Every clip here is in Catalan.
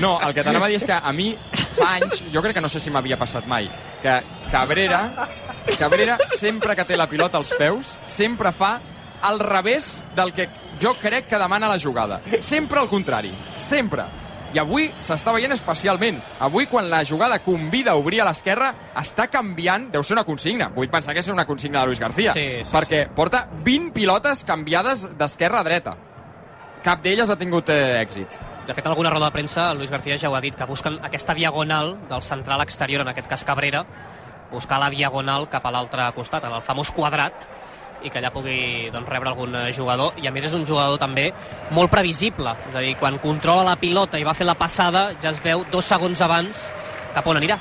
No, el que t'anava a dir és que a mi fa anys, jo crec que no sé si m'havia passat mai, que Cabrera, Cabrera sempre que té la pilota als peus, sempre fa al revés del que jo crec que demana la jugada. Sempre al contrari, sempre. I avui s'està veient especialment. Avui, quan la jugada convida a obrir a l'esquerra, està canviant, deu ser una consigna. Vull pensar que és una consigna de Luis García. Sí, sí, perquè porta 20 pilotes canviades d'esquerra a dreta. Cap d'elles ha tingut eh, èxit. De fet, alguna roda de premsa, el Luis García ja ho ha dit, que busquen aquesta diagonal del central exterior, en aquest cas Cabrera, buscar la diagonal cap a l'altre costat, en el famós quadrat, i que allà pugui doncs, rebre algun eh, jugador i a més és un jugador també molt previsible és a dir, quan controla la pilota i va fer la passada ja es veu dos segons abans cap on anirà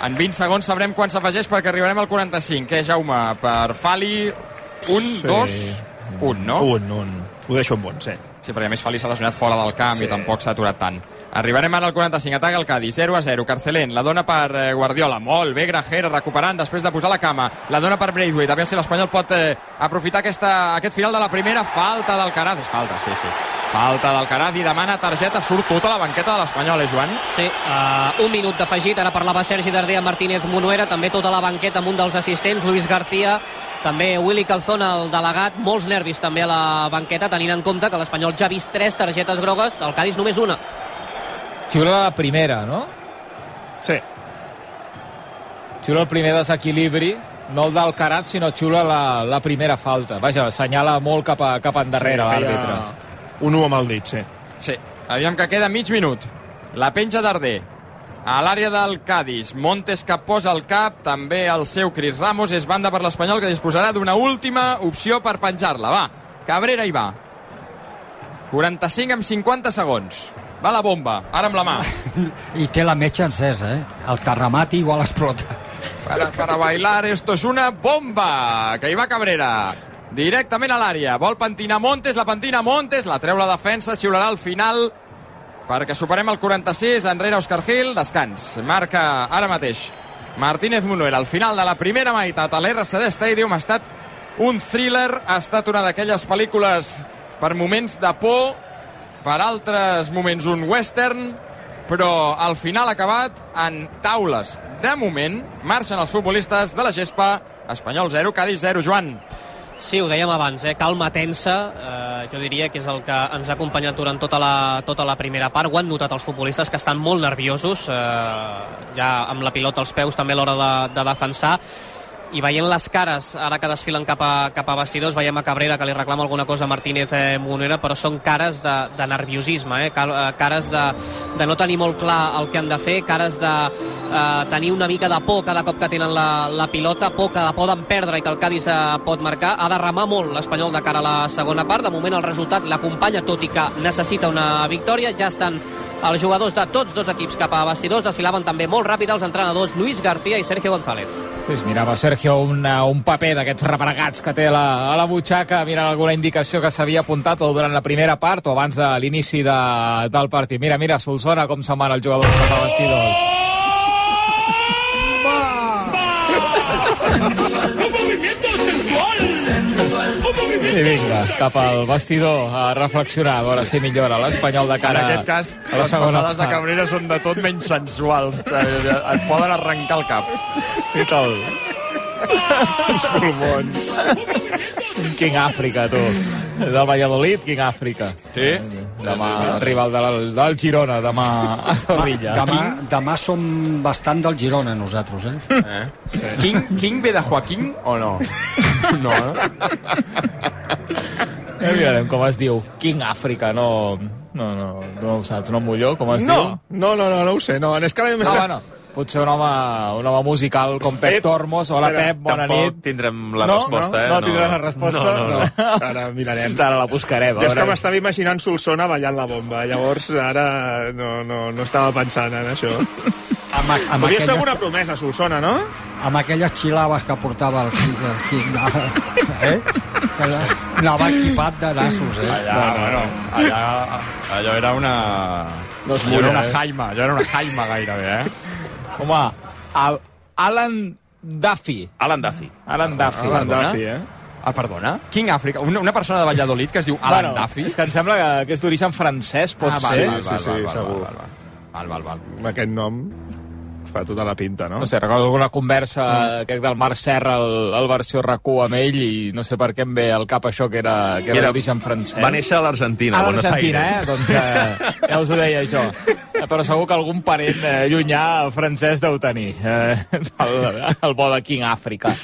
En 20 segons sabrem quan s'afegeix perquè arribarem al 45. Què, Jaume? Per Fali, un, sí. dos, un, no? Un, un. Ho deixo en bon, sí. Sí, perquè a més Fali s'ha lesionat fora del camp sí. i tampoc s'ha aturat tant. Arribarem ara al 45, ataca el Cádiz, 0 a 0, Carcelén, la dona per eh, Guardiola, molt bé, Grajera recuperant després de posar la cama, la dona per Braithwaite, a veure si l'Espanyol pot eh, aprofitar aquesta, aquest final de la primera, falta del Caraz, és falta, sí, sí, falta del Caraz i demana targeta, surt tota la banqueta de l'Espanyol, eh, Joan? Sí, uh, un minut d'afegit, ara parlava Sergi Darder amb Martínez Monuera, també tota la banqueta amb un dels assistents, Luis García, també Willy Calzón, el delegat, molts nervis també a la banqueta, tenint en compte que l'Espanyol ja ha vist tres targetes grogues, el Cádiz només una. Xiula la primera, no? Sí. Xiula el primer desequilibri, no el del Carat, sinó xiula la, la primera falta. Vaja, assenyala molt cap, a, cap endarrere sí, l'àrbitre. Un 1 amb el dit, sí. Sí, aviam que queda mig minut. La penja d'Arder. A l'àrea del Cádiz, Montes que posa el cap, també el seu Cris Ramos, és banda per l'Espanyol que disposarà d'una última opció per penjar-la. Va, Cabrera hi va. 45 amb 50 segons. Va la bomba, ara amb la mà. I té la metxa encesa, eh? El que remati igual explota. Para, para bailar esto es una bomba, que hi va Cabrera. Directament a l'àrea, vol pentinar Montes, la pentina Montes, la treu la defensa, xiularà al final perquè superem el 46, enrere Òscar Gil, descans. Marca ara mateix Martínez Munuel. Al final de la primera meitat a l'RCD Stadium ha estat un thriller, ha estat una d'aquelles pel·lícules per moments de por, per altres moments un western, però al final acabat en taules. De moment, marxen els futbolistes de la gespa, Espanyol 0, Cádiz 0, Joan. Sí, ho dèiem abans, eh? calma tensa, eh, jo diria que és el que ens ha acompanyat durant tota la, tota la primera part. Ho han notat els futbolistes que estan molt nerviosos, eh, ja amb la pilota als peus també a l'hora de, de defensar i veient les cares, ara que desfilen cap a, cap a vestidors, veiem a Cabrera que li reclama alguna cosa a Martínez eh, Monera, però són cares de, de nerviosisme, eh? Eh, cares de, de no tenir molt clar el que han de fer, cares de eh, tenir una mica de por cada cop que tenen la, la pilota, por que la poden perdre i que el Cádiz eh, pot marcar. Ha de remar molt l'Espanyol de cara a la segona part. De moment el resultat l'acompanya, tot i que necessita una victòria. Ja estan els jugadors de tots dos equips cap a vestidors. Desfilaven també molt ràpid els entrenadors Luis García i Sergio González. Sí, es mirava Sergio una, un paper d'aquests repregats que té la, a la butxaca, mirant alguna indicació que s'havia apuntat o durant la primera part o abans de l'inici de, del partit. Mira, mira, Solsona com se'n van els jugadors cap a vestidors. I vinga, cap al vestidor a reflexionar, a veure si millora l'Espanyol de En cara aquest cas, a la les passades de part. Cabrera són de tot menys sensuals. Eh, Et poden arrencar el cap. I tal. Els pulmons. King Àfrica, tu. Del Valladolid, King Àfrica. Sí? Demà rival del, del Girona, demà a Zorrilla. Demà, demà som bastant del Girona, nosaltres, eh? Eh? King, King ve de Joaquín o no? No, no? Ja mirarem com es diu. King Àfrica, no... No, no, no ho saps, no Molló, com es No, diu? no, no, no, no ho sé. No, és que ara No, m'està... bueno, potser un home, un home musical com Pep Pep, Tormos. Hola, espera, Pep, bona Tampoc nit. tindrem la no, resposta, no, eh? No, tindràs la resposta? No, no, no. Ara mirarem. Ara la buscarem. Jo és que m'estava imaginant Solsona ballant la bomba, llavors ara no, no, no estava pensant en això. Amb, amb, Podries fer aquelles, alguna promesa, Solsona, no? amb aquelles xilaves que portava el fill, el fill eh? Que Anava equipat de nassos, eh? Allà, bueno, allà, allò era una... No allò era una eh? jaima, allò era una jaima gairebé, eh? Home, el Alan Duffy. Alan Duffy. Alan Duffy. Alan? Duffy, eh? Ah, perdona? King Àfrica, una, una persona de Valladolid que es diu Alan Bueno, Duffy. És que em sembla que, que és d'origen francès, pot Ah, val, ser. val, sí, val, sí, val, val, segur. val, val. Val, val, val. Amb aquest nom fa tota la pinta, no? No sé, recordo alguna conversa, mm. crec, del Marc Serra, el, el versió rac amb ell, i no sé per què em ve al cap això, que era, que era, d'origen francès. Va néixer a l'Argentina, a Buenos l'Argentina, eh? Aires. Doncs eh, ja us ho deia jo. Però segur que algun parent eh, llunyà francès deu tenir. Eh, el, el bo de King Àfrica.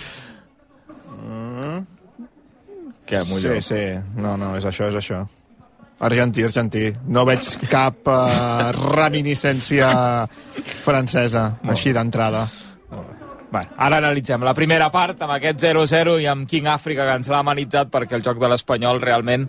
Què, Molló? Sí, sí. No, no, és això, és això. Argentí, argentí. No veig cap uh, reminiscència francesa, així d'entrada. Bueno, ara analitzem la primera part amb aquest 0-0 i amb King Àfrica que ens l'ha amenitzat perquè el joc de l'Espanyol realment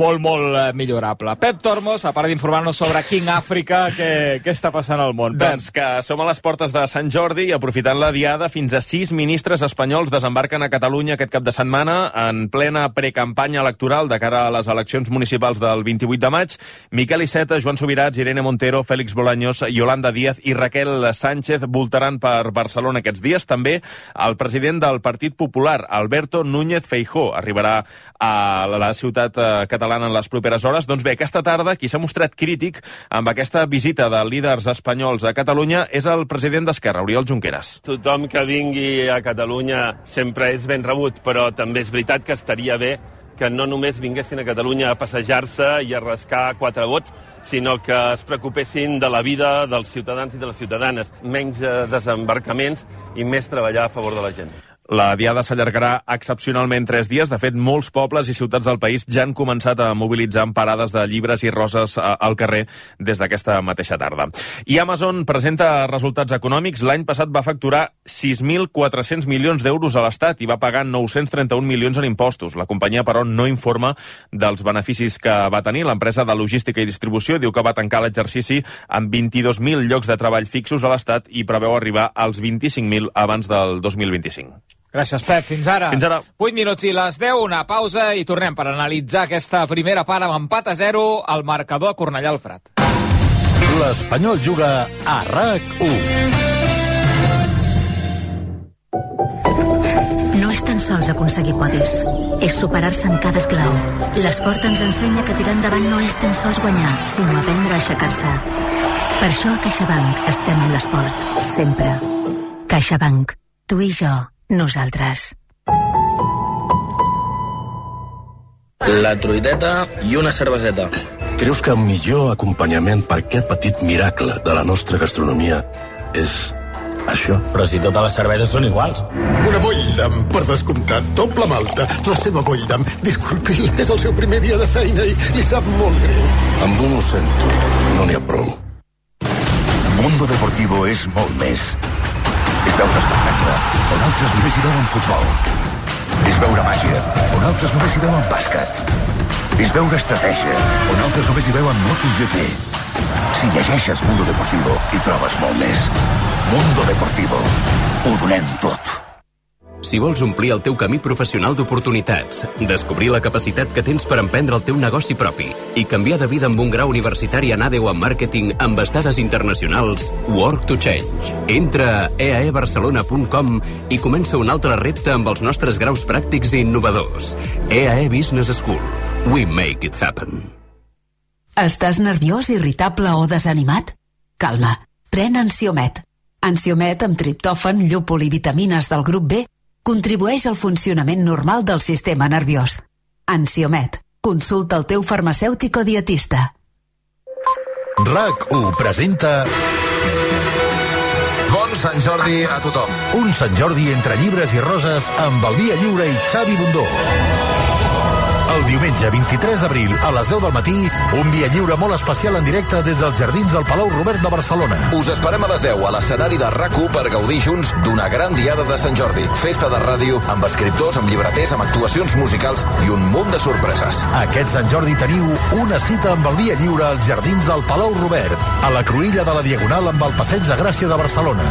molt, molt eh, millorable. Pep Tormos, a part d'informar-nos sobre King Àfrica, què, què està passant al món? Doncs que som a les portes de Sant Jordi i aprofitant la diada, fins a sis ministres espanyols desembarquen a Catalunya aquest cap de setmana en plena precampanya electoral de cara a les eleccions municipals del 28 de maig. Miquel Iceta, Joan Subirats, Irene Montero, Fèlix Bolaños, Yolanda Díaz i Raquel Sánchez voltaran per Barcelona aquests dies. També el president del Partit Popular, Alberto Núñez Feijó, arribarà a la ciutat eh, catalana en les properes hores. Doncs bé, aquesta tarda qui s'ha mostrat crític amb aquesta visita de líders espanyols a Catalunya és el president d'Esquerra, Oriol Junqueras. Tothom que vingui a Catalunya sempre és ben rebut, però també és veritat que estaria bé que no només vinguessin a Catalunya a passejar-se i a rascar quatre vots, sinó que es preocupessin de la vida dels ciutadans i de les ciutadanes, menys eh, desembarcaments i més treballar a favor de la gent. La diada s'allargarà excepcionalment tres dies. De fet, molts pobles i ciutats del país ja han començat a mobilitzar amb parades de llibres i roses a- al carrer des d'aquesta mateixa tarda. I Amazon presenta resultats econòmics. L'any passat va facturar 6.400 milions d'euros a l'Estat i va pagar 931 milions en impostos. La companyia, però, no informa dels beneficis que va tenir. L'empresa de logística i distribució diu que va tancar l'exercici amb 22.000 llocs de treball fixos a l'Estat i preveu arribar als 25.000 abans del 2025. Gràcies, Pep. Fins ara. Fins ara. 8 minuts i les 10, una pausa i tornem per analitzar aquesta primera part amb empat a 0 al marcador a Cornellà al Prat. L'Espanyol juga a RAC1. No és tan sols aconseguir podis, és superar-se en cada esclau. L'esport ens ensenya que tirar endavant no és tan sols guanyar, sinó aprendre a aixecar-se. Per això a CaixaBank estem amb l'esport, sempre. CaixaBank. Tu i jo, nosaltres. La truiteta i una cerveseta. Creus que el millor acompanyament per aquest petit miracle de la nostra gastronomia és això? Però si totes les cerveses són iguals. Una Bolldam, per descomptat, doble malta. La seva Bolldam, disculpi, és el seu primer dia de feina i li sap molt greu. Amb un ho sento, no n'hi ha prou. Mundo Deportivo és molt més. És veure espectacle, on altres només hi veuen futbol. És veure màgia, on altres només hi veuen bàsquet. És veure estratègia, on altres només hi veuen MotoGP. Si llegeixes Mundo Deportivo, hi trobes molt més. Mundo Deportivo. Ho donem tot. Si vols omplir el teu camí professional d'oportunitats, descobrir la capacitat que tens per emprendre el teu negoci propi i canviar de vida amb un grau universitari en ADEO en màrqueting amb estades internacionals, Work to Change. Entra a eaebarcelona.com i comença un altre repte amb els nostres graus pràctics i innovadors. EAE Business School. We make it happen. Estàs nerviós, irritable o desanimat? Calma, pren Ansiomet. Ansiomet amb triptòfan, llúpol i vitamines del grup B contribueix al funcionament normal del sistema nerviós. Ansiomet. Consulta el teu farmacèutic o dietista. RAC1 presenta... Bon Sant Jordi a tothom. Un Sant Jordi entre llibres i roses amb el Via Lliure i Xavi Bundó. El diumenge 23 d'abril a les 10 del matí, un via lliure molt especial en directe des dels jardins del Palau Robert de Barcelona. Us esperem a les 10 a l'escenari de rac per gaudir junts d'una gran diada de Sant Jordi. Festa de ràdio amb escriptors, amb llibreters, amb actuacions musicals i un munt de sorpreses. Aquest Sant Jordi teniu una cita amb el via lliure als jardins del Palau Robert, a la cruïlla de la Diagonal amb el Passeig de Gràcia de Barcelona.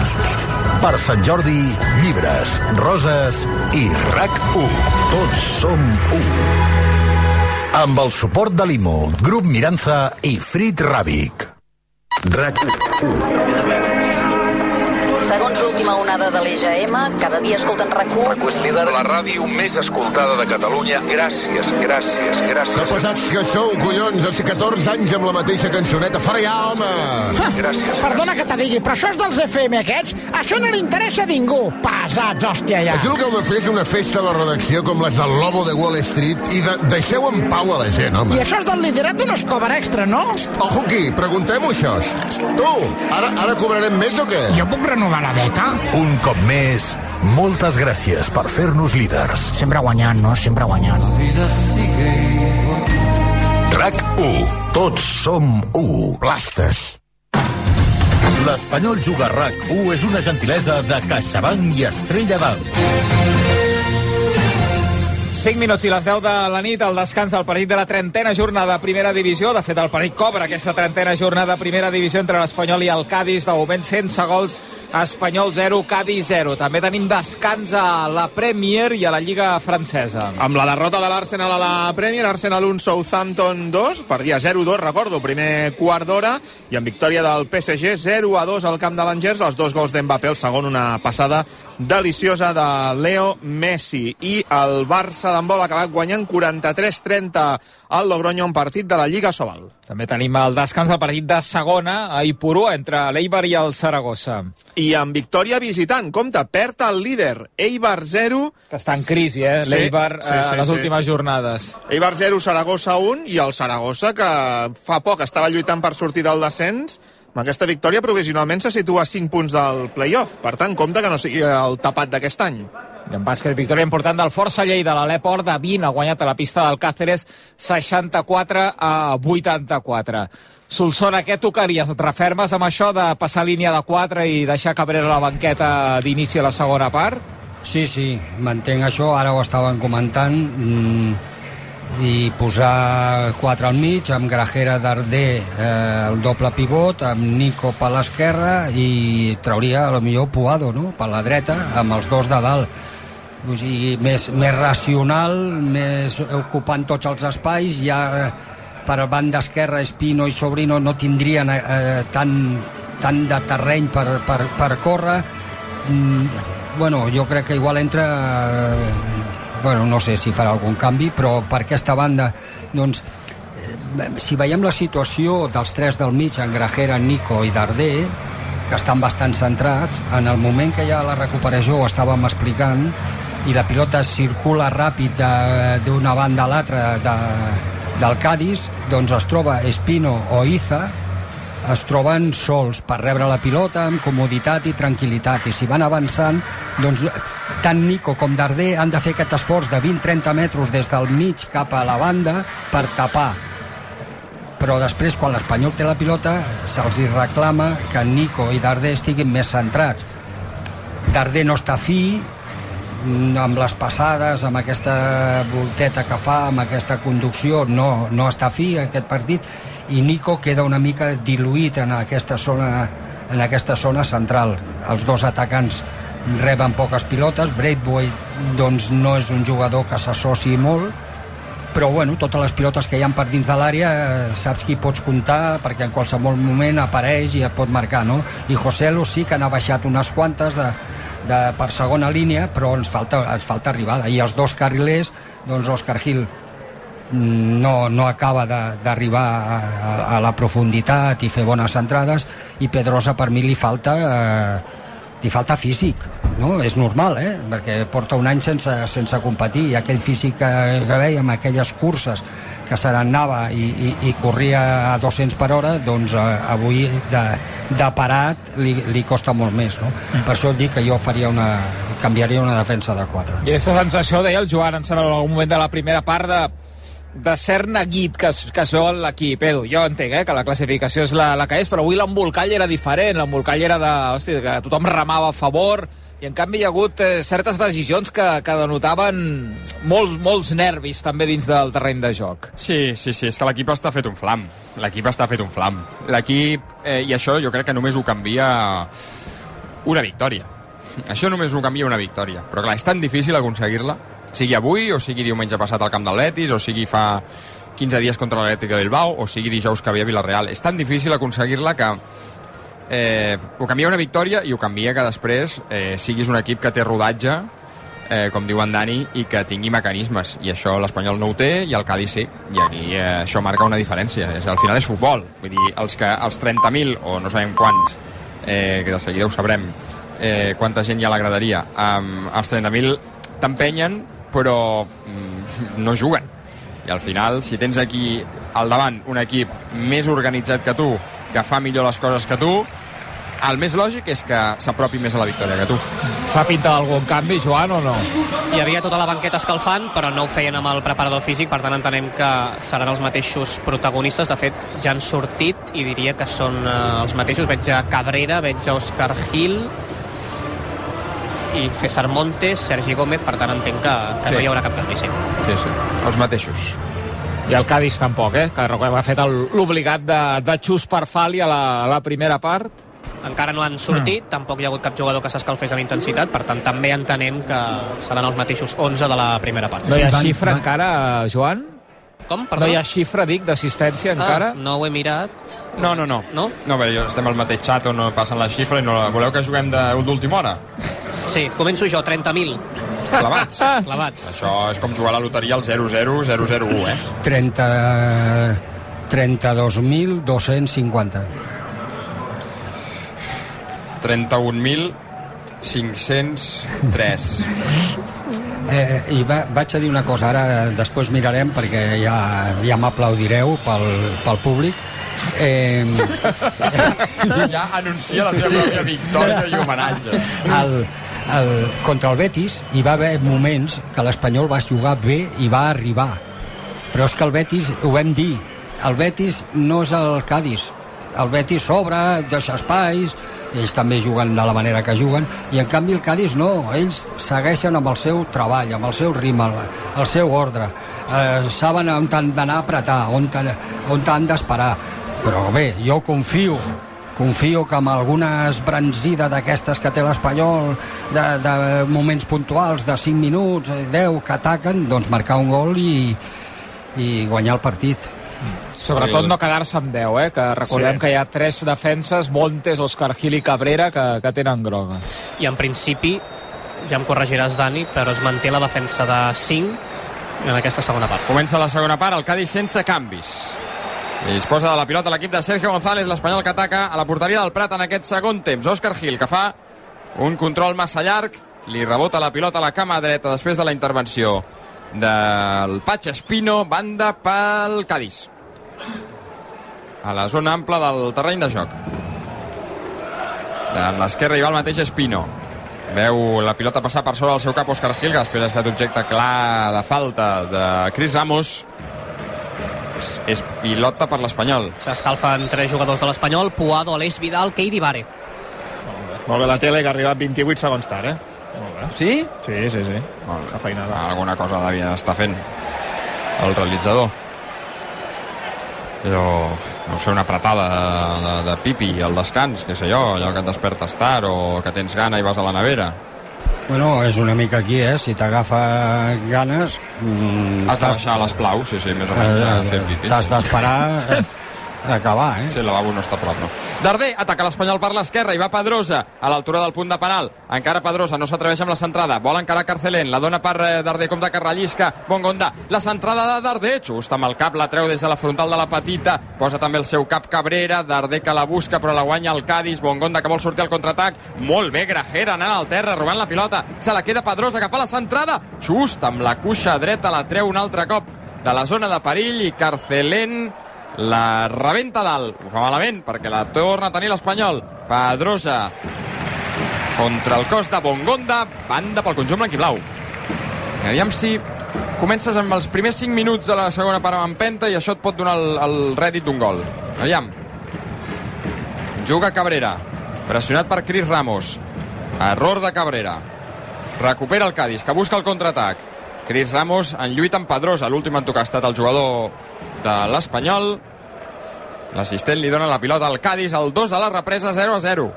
Per Sant Jordi, llibres, roses i RAC1. Tots som un. Amb el suport de Limo, Grup Miranza i Frit Ràbic. RAC1. Segons l'última onada de l'EGM, cada dia escolten RAC1. És líder la ràdio més escoltada de Catalunya. Gràcies, gràcies, gràcies. Que pesats que sou, collons, de 14 anys amb la mateixa cançoneta. Fora ja, home! Gràcies. Perdona que te digui, però això és dels FM aquests? Això no li interessa a ningú. Pesats, hòstia, ja. Aquí el que heu de fer és una festa a la redacció com les del Lobo de Wall Street i de deixeu en pau a la gent, home. I això és del liderat no es cobra extra, no? Ojo aquí, preguntem-ho això. Tu, ara, ara cobrarem més o què? Jo puc renovar la beca? Un cop més, moltes gràcies per fer-nos líders. Sempre guanyant, no? Sempre guanyant. RAC 1. Tots som 1. Plastes. L'Espanyol Juga RAC 1 és una gentilesa de CaixaBank i Estrella d'Alt. 5 minuts i les 10 de la nit, el descans del partit de la trentena jornada de primera divisió. De fet, el partit cobra aquesta trentena jornada de primera divisió entre l'Espanyol i el Cádiz. De moment, sense gols, Espanyol 0, Cádiz 0. També tenim descans a la Premier i a la Lliga francesa. Amb la derrota de l'Arsenal a la Premier, Arsenal 1, Southampton 2, perdia 0-2, recordo, primer quart d'hora, i amb victòria del PSG 0-2 al camp de l'Angers, els dos gols d'Mbappé, el segon una passada deliciosa de Leo Messi. I el Barça d'handbol ha acabat guanyant 43-30 al Logroño en partit de la Lliga Sobal. També tenim el descans del partit de segona a Ipurú entre l'Eibar i el Saragossa. I amb victòria visitant, compte, perd el líder, Eibar 0... Que està en crisi, eh, Sí, l'Eibar, sí, eh, sí, a les sí. últimes jornades. Eibar 0, Saragossa 1 i el Saragossa que fa poc estava lluitant per sortir del descens amb aquesta victòria provisionalment se situa a 5 punts del playoff. Per tant, compte que no sigui el tapat d'aquest any. I en bàsquet, victòria important del Força Lleida. L'Alep Or de 20 ha guanyat a la pista del Càceres 64 a 84. Solsona, què tocaries? Et refermes amb això de passar línia de 4 i deixar Cabrera a la banqueta d'inici a la segona part? Sí, sí, mantenc això, ara ho estaven comentant, mm, i posar 4 al mig, amb Grajera Darder eh, el doble pivot, amb Nico per l'esquerra i trauria a lo millor Puado no? per la dreta, amb els dos de dalt. O sigui, més, més racional, més ocupant tots els espais, ja eh, per banda esquerra Espino i Sobrino no tindrien eh, tant, tant de terreny per, per, per córrer. Mm, bueno, jo crec que igual entra eh, bueno, no sé si farà algun canvi, però per aquesta banda, doncs, eh, si veiem la situació dels tres del mig, en Grajera, Nico i Darder, que estan bastant centrats, en el moment que ha la recuperació, ho estàvem explicant, i la pilota circula ràpid d'una banda a l'altra de, del Cádiz, doncs es troba Espino o Iza, es troben sols per rebre la pilota amb comoditat i tranquil·litat. I si van avançant doncs tant Nico com Darder han de fer aquest esforç de 20-30 metres des del mig cap a la banda per tapar. Però després quan l'Espanyol té la pilota se'ls reclama que Nico i Darder estiguin més centrats. Darder no està fi amb les passades, amb aquesta volteta que fa, amb aquesta conducció, no, no està fi aquest partit, i Nico queda una mica diluït en aquesta zona, en aquesta zona central. Els dos atacants reben poques pilotes, Braithwaite doncs, no és un jugador que s'associ molt, però bueno, totes les pilotes que hi ha per dins de l'àrea eh, saps qui pots comptar perquè en qualsevol moment apareix i et pot marcar no? i José Lu sí que n'ha baixat unes quantes de, de, per segona línia però ens falta, ens falta arribada i els dos carrilers, doncs Oscar Gil mm, no, no acaba d'arribar a, a, a la profunditat i fer bones entrades i Pedrosa per mi li falta eh, li falta físic no? és normal, eh? perquè porta un any sense, sense competir i aquell físic que, que vèiem, aquelles curses que se n'anava i, i, i corria a 200 per hora doncs eh, avui de, de parat li, li costa molt més no? per això dic que jo faria una canviaria una defensa de 4 I aquesta sensació, deia el Joan, en algun moment de la primera part, de, de cert neguit que es, que es veu en l'equip. Edu, jo entenc eh, que la classificació és la, la que és, però avui l'embolcall era diferent. L'embolcall era de, hòstia, que tothom remava a favor, i en canvi hi ha hagut eh, certes decisions que, que denotaven molts, molts nervis també dins del terreny de joc. Sí, sí, sí, és que l'equip està fet un flam. L'equip està fet un flam. L'equip, eh, i això jo crec que només ho canvia una victòria. Això només ho canvia una victòria. Però clar, és tan difícil aconseguir-la, sigui avui, o sigui diumenge passat al camp del Betis, o sigui fa 15 dies contra l'Atlètic de Bilbao, o sigui dijous que havia a Villarreal. És tan difícil aconseguir-la que eh, ho canvia una victòria i ho canvia que després eh, siguis un equip que té rodatge eh, com diu en Dani, i que tingui mecanismes. I això l'Espanyol no ho té i el Cádiz sí. I aquí eh, això marca una diferència. És, al final és futbol. Vull dir, els, que, els 30.000, o no sabem quants, eh, que de seguida ho sabrem, eh, quanta gent hi ha a la graderia, um, els 30.000 t'empenyen, però mm, no juguen. I al final, si tens aquí al davant un equip més organitzat que tu, que fa millor les coses que tu, el més lògic és que s'apropi més a la victòria que tu. Fa pinta d'algun canvi, Joan, o no? Hi havia tota la banqueta escalfant, però no ho feien amb el preparador físic, per tant entenem que seran els mateixos protagonistes. De fet, ja han sortit i diria que són eh, els mateixos. Veig a Cabrera, veig a Òscar Gil i César Montes, Sergi Gómez, per tant entenc que, que Sí. no hi haurà cap canvi. Sí. Sí, sí, els mateixos. I el Cádiz tampoc, eh? Que recordem, ha fet el- l'obligat de, de Xus per Fali a la, a la primera part. Encara no han sortit, Hmm. tampoc hi ha hagut cap jugador que s'escalfés amb intensitat, per tant també entenem que seran els mateixos 11 de la primera part. No hi ha xifra encara, Joan? Com? No hi ha xifra, dic, d'assistència encara? Ah, no ho he mirat. No, no, no. No? No, bé, jo estem al mateix xat on no passen la xifra i no la... Voleu que juguem de- d'última hora? Sí, començo jo, 30.000. Clavats. Clavats. Això és com jugar a la loteria al 0-0-0-0-1, eh? 30... 32.250. 31.503. Eh, I va, vaig a dir una cosa, ara després mirarem perquè ja, ja m'aplaudireu pel, pel públic. Eh, ja anuncia la seva pròpia victòria i homenatge. el, el, contra el Betis hi va haver moments que l'Espanyol va jugar bé i va arribar però és que el Betis, ho vam dir el Betis no és el Cádiz el Betis s'obre, deixa espais ells també juguen de la manera que juguen i en canvi el Cádiz no ells segueixen amb el seu treball, amb el seu ritme el, seu ordre. Eh, saben on han d'anar a apretar on, on han d'esperar. Però bé, jo confio confio que amb alguna esbranzida d'aquestes que té l'Espanyol de, de moments puntuals de 5 minuts, eh, 10 que ataquen doncs marcar un gol i, i guanyar el partit Sobretot no quedar-se amb 10, eh? Que recordem Sí. que hi ha tres defenses, Montes, Òscar Gil i Cabrera, que, que tenen groga. I en principi, ja em corregiràs, Dani, però es manté la defensa de 5 en aquesta segona part. Comença la segona part, el Cádiz sense canvis. I disposa de la pilota l'equip de Sergio González, l'Espanyol que ataca a la porteria del Prat en aquest segon temps. Òscar Gil, que fa un control massa llarg, li rebota la pilota a la cama dreta després de la intervenció del Patx Espino, banda pel Cádiz. A la zona ampla del terreny de joc. En l'esquerra hi va el mateix Espino. Veu la pilota passar per sobre del seu cap Òscar Gil, que després ha estat objecte clar de falta de Cris Ramos. És, és pilota per l'Espanyol. S'escalfen tres jugadors de l'Espanyol, Puado, Aleix Vidal, Keidi Vare. Molt bé la tele, que ha arribat 28 segons tard, eh? Molt bé. Sí? Sí, sí, sí. Molt bé. Alguna cosa devia estar fent el realitzador. Però, no sé, una apretada de, de pipi al descans, que sé jo, allò que et despertes tard o que tens gana i vas a la nevera. Bueno, és una mica aquí, eh? Si t'agafa ganes... Mm, Has de baixar les plaus, sí, sí, més o menys a fer pipi. T'has d'esperar eh, acabar, eh? Sí, el lavabo no està a prop, no. Darder ataca l'Espanyol per l'esquerra i va Pedrosa a l'altura del punt de penal. Encara Pedrosa no s'atreveix amb la centrada. Vol encarar Carcelén. La dona per eh, Darder com de carrellisca. Bongonda. La centrada de Darder. Just amb el cap. La treu des de la frontal de la petita. Posa també el seu cap Cabrera. Darder que la busca però la guanya el Cádiz. Bongonda que vol sortir al contraatac. Molt bé Grajera anant al terra robant la pilota. Se la queda Pedrosa que fa la centrada. Just amb la cuixa dreta la treu un altre cop de la zona de perill i Carcelén la rebenta dalt. Ho fa malament perquè la torna a tenir l'Espanyol. Pedrosa contra el cos de Bongonda, banda pel conjunt blanquiblau. Aviam si comences amb els primers 5 minuts de la segona part amb empenta i això et pot donar el, el rèdit d'un gol. Aviam. Juga Cabrera, pressionat per Cris Ramos. Error de Cabrera. Recupera el Cádiz, que busca el contraatac. Cris Ramos en lluita amb Pedrosa. L'últim en tocar ha estat el jugador de l'Espanyol. L'assistent li dona la pilota al Cádiz, el 2 de la represa, 0 a 0.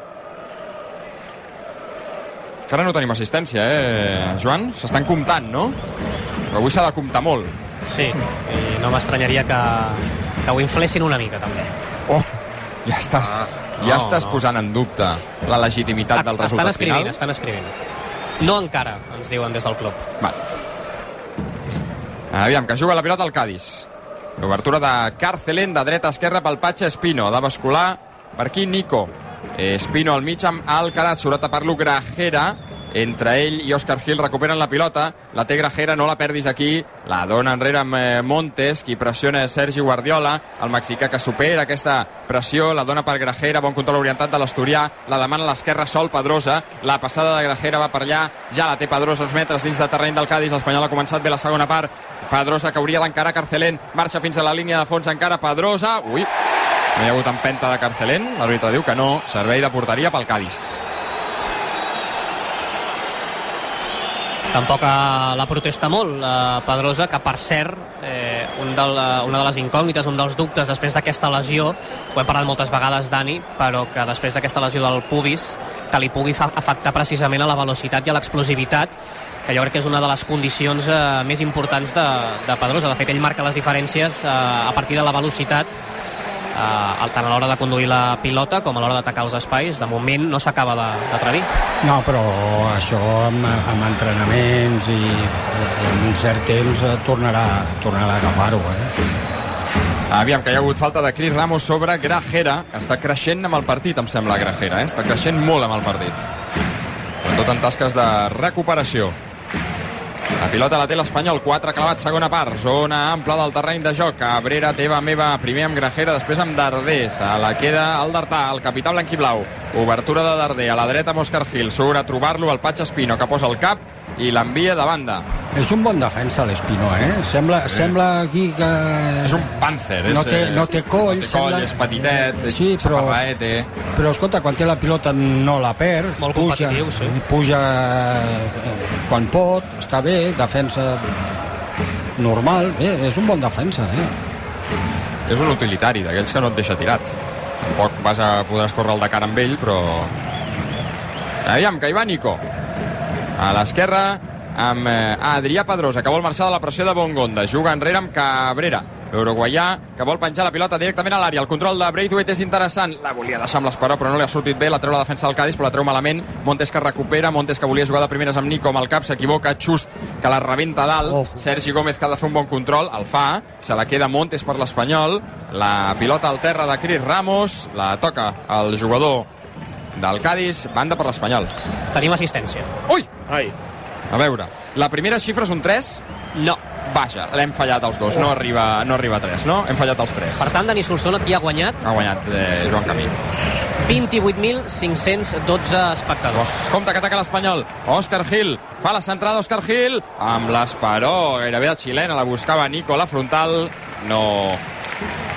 Encara no tenim assistència, eh, Joan? S'estan comptant, no? Avui s'ha de comptar molt. Sí, i no m'estranyaria que, que ho inflessin una mica, també. Oh, ja estàs, ja No, estàs no. posant en dubte la legitimitat del estan resultat escrivint, final? estan escrivint. No encara, ens diuen des del club. Aviam, que juga la pilota al Cádiz. L'obertura de Carcelén, de dreta a esquerra pel Patxa Espino. De bascular per aquí Nico. Eh, Espino al mig amb Alcaraz, surt a tapar-lo Grajera. Entre ell i Òscar Gil recuperen la pilota. La té Grajera, no la perdis aquí. La dona enrere amb eh, Montes, qui pressiona Sergi Guardiola. El mexicà que supera aquesta pressió, la dona per Grajera, bon control orientat de l'Asturià. La demana a l'esquerra Sol Pedrosa. La passada de Grajera va per allà. Ja la té Pedrosa uns metres dins de terreny del Cádiz. L'Espanyol ha començat bé la segona part. Pedrosa que hauria d'encarar Carcelén. Marxa fins a la línia de fons encara Pedrosa. Ui, no hi ha hagut empenta de Carcelén. L'àrbitre diu que no. Servei de porteria pel Cádiz. Tampoc eh, la protesta molt, la Pedrosa, que per cert, eh, un de la, una de les incògnites, un dels dubtes després d'aquesta lesió, ho hem parlat moltes vegades, Dani, però que després d'aquesta lesió del pubis, que li pugui afectar precisament a la velocitat i a l'explosivitat, que jo crec que és una de les condicions eh, més importants de, de Pedrosa. De fet, ell marca les diferències eh, a partir de la velocitat eh, tant a l'hora de conduir la pilota com a l'hora d'atacar els espais. De moment no s'acaba de- d'atrevir. No, però això amb, amb entrenaments i en un cert temps eh, tornarà, tornarà a agafar-ho, eh? Aviam, que hi ha hagut falta de Cris Ramos sobre Grajera. Està creixent amb el partit, em sembla, Grajera. Eh? Està creixent molt amb el partit. Sobretot en tasques de recuperació. La pilota la té l'Espanyol, 4 clavat, segona part, zona ampla del terreny de joc. Cabrera, teva, meva, primer amb Grajera, després amb Darder. Se la queda el Dartà, el capità blanquiblau. Obertura de Darder, a la dreta amb Òscar Gil. Surt a trobar-lo el Patx Espino, que posa el cap i l'envia de banda. És un bon defensa l'Espino, eh? Sembla, Sí. sembla aquí que... És un pàncer. No és, té, eh, no té coll, no té coll, sembla... és petitet, és sí, però, xaparraet, eh? però escolta, quan té la pilota no la perd. Molt puja, competitiu, sí. Puja eh, quan pot, està bé, defensa normal, bé, és un bon defensa, eh? És un utilitari, d'aquells que no et deixa tirat. Tampoc vas a poder escórrer el de cara amb ell, però... Aviam, que hi va Nico. A l'esquerra, amb eh, Adrià Pedrosa, que vol marxar de la pressió de Bongonda. Juga enrere amb Cabrera. L'uruguaià, que vol penjar la pilota directament a l'àrea. El control de Braithwaite és interessant. La volia deixar amb l'esperó, però no li ha sortit bé. La treu la defensa del Cádiz, però la treu malament. Montes que recupera. Montes que volia jugar de primeres amb Nico amb el cap, s'equivoca. Just, que la rebenta dalt. Oh. Sergi Gómez, que ha de fer un bon control. El fa. Se la queda Montes per l'Espanyol. La pilota al terra de Cris Ramos. La toca el jugador del Cádiz. Banda per l'Espanyol. Tenim assistència. Ui! Ai. A veure, la primera xifra és un 3? No. Vaja, l'hem fallat els dos, no arriba, no arriba a 3, no? Hem fallat els 3. Per tant, Dani Solsona, qui ha guanyat? Ha guanyat eh, Joan Camí. 28.512 espectadors. Compte que ataca l'Espanyol. Òscar Gil. Fa la centrada Òscar Gil. Amb l'esperó. Gairebé la xilena. La buscava Nico. La frontal. No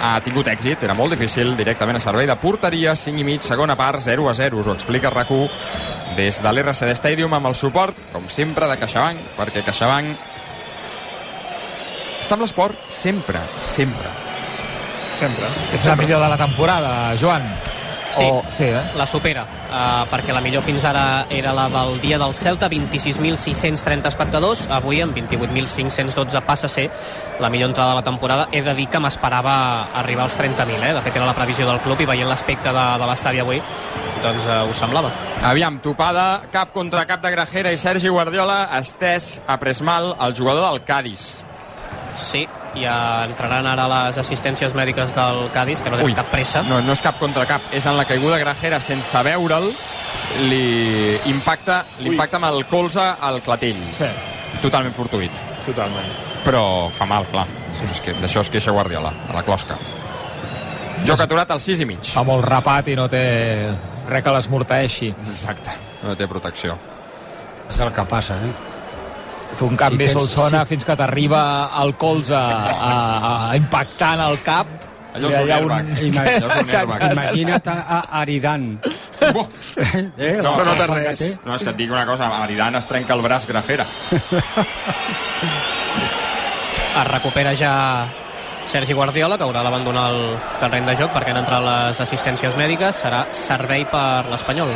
ha tingut èxit. Era molt difícil. Directament a servei de porteria. 5 i mig. Segona part. 0 a 0. Us ho explica rac des de l'RCD Stadium amb el suport, com sempre, de CaixaBank, perquè CaixaBank està amb l'esport sempre, sempre. Sempre. És la millor de la temporada, Joan. Sí, O, sí eh? la supera, uh, perquè la millor fins ara era la del dia del Celta, 26.630 espectadors, avui amb 28.512 passa a ser la millor entrada de la temporada. He de dir que m'esperava arribar als 30.000, eh? de fet era la previsió del club i veient l'aspecte de, de l'estadi avui, doncs uh, ho semblava. Aviam, topada, cap contra cap de Grajera i Sergi Guardiola, estès a Presmal, el jugador del Cádiz. Sí, i entraran ara les assistències mèdiques del Cádiz, que no tenen cap pressa. No, no és cap contra cap, és en la caiguda Grajera sense veure'l li impacta, li impacta amb el colze al clatell. Sí. Totalment fortuït. Totalment. Però fa mal, clar. Sí. És que d'això es queixa Guardiola, a la closca. Joc aturat al 6 i mig. Fa molt rapat i no té res que l'esmorteixi. Exacte, no té protecció. És el que passa, eh? Fer un canvi Si tens- Solsona si- fins que t'arriba el colze a, a impactar en el cap. Allò és un airbag. Un. Imagina't a, a Aridan. eh, No, no té que res. No, és que et dic una cosa, a Maridan es trenca el braç Grajera. Es recupera ja Sergi Guardiola, que haurà d'abandonar el terreny de joc perquè han entrat les assistències mèdiques. Serà servei per l'Espanyol.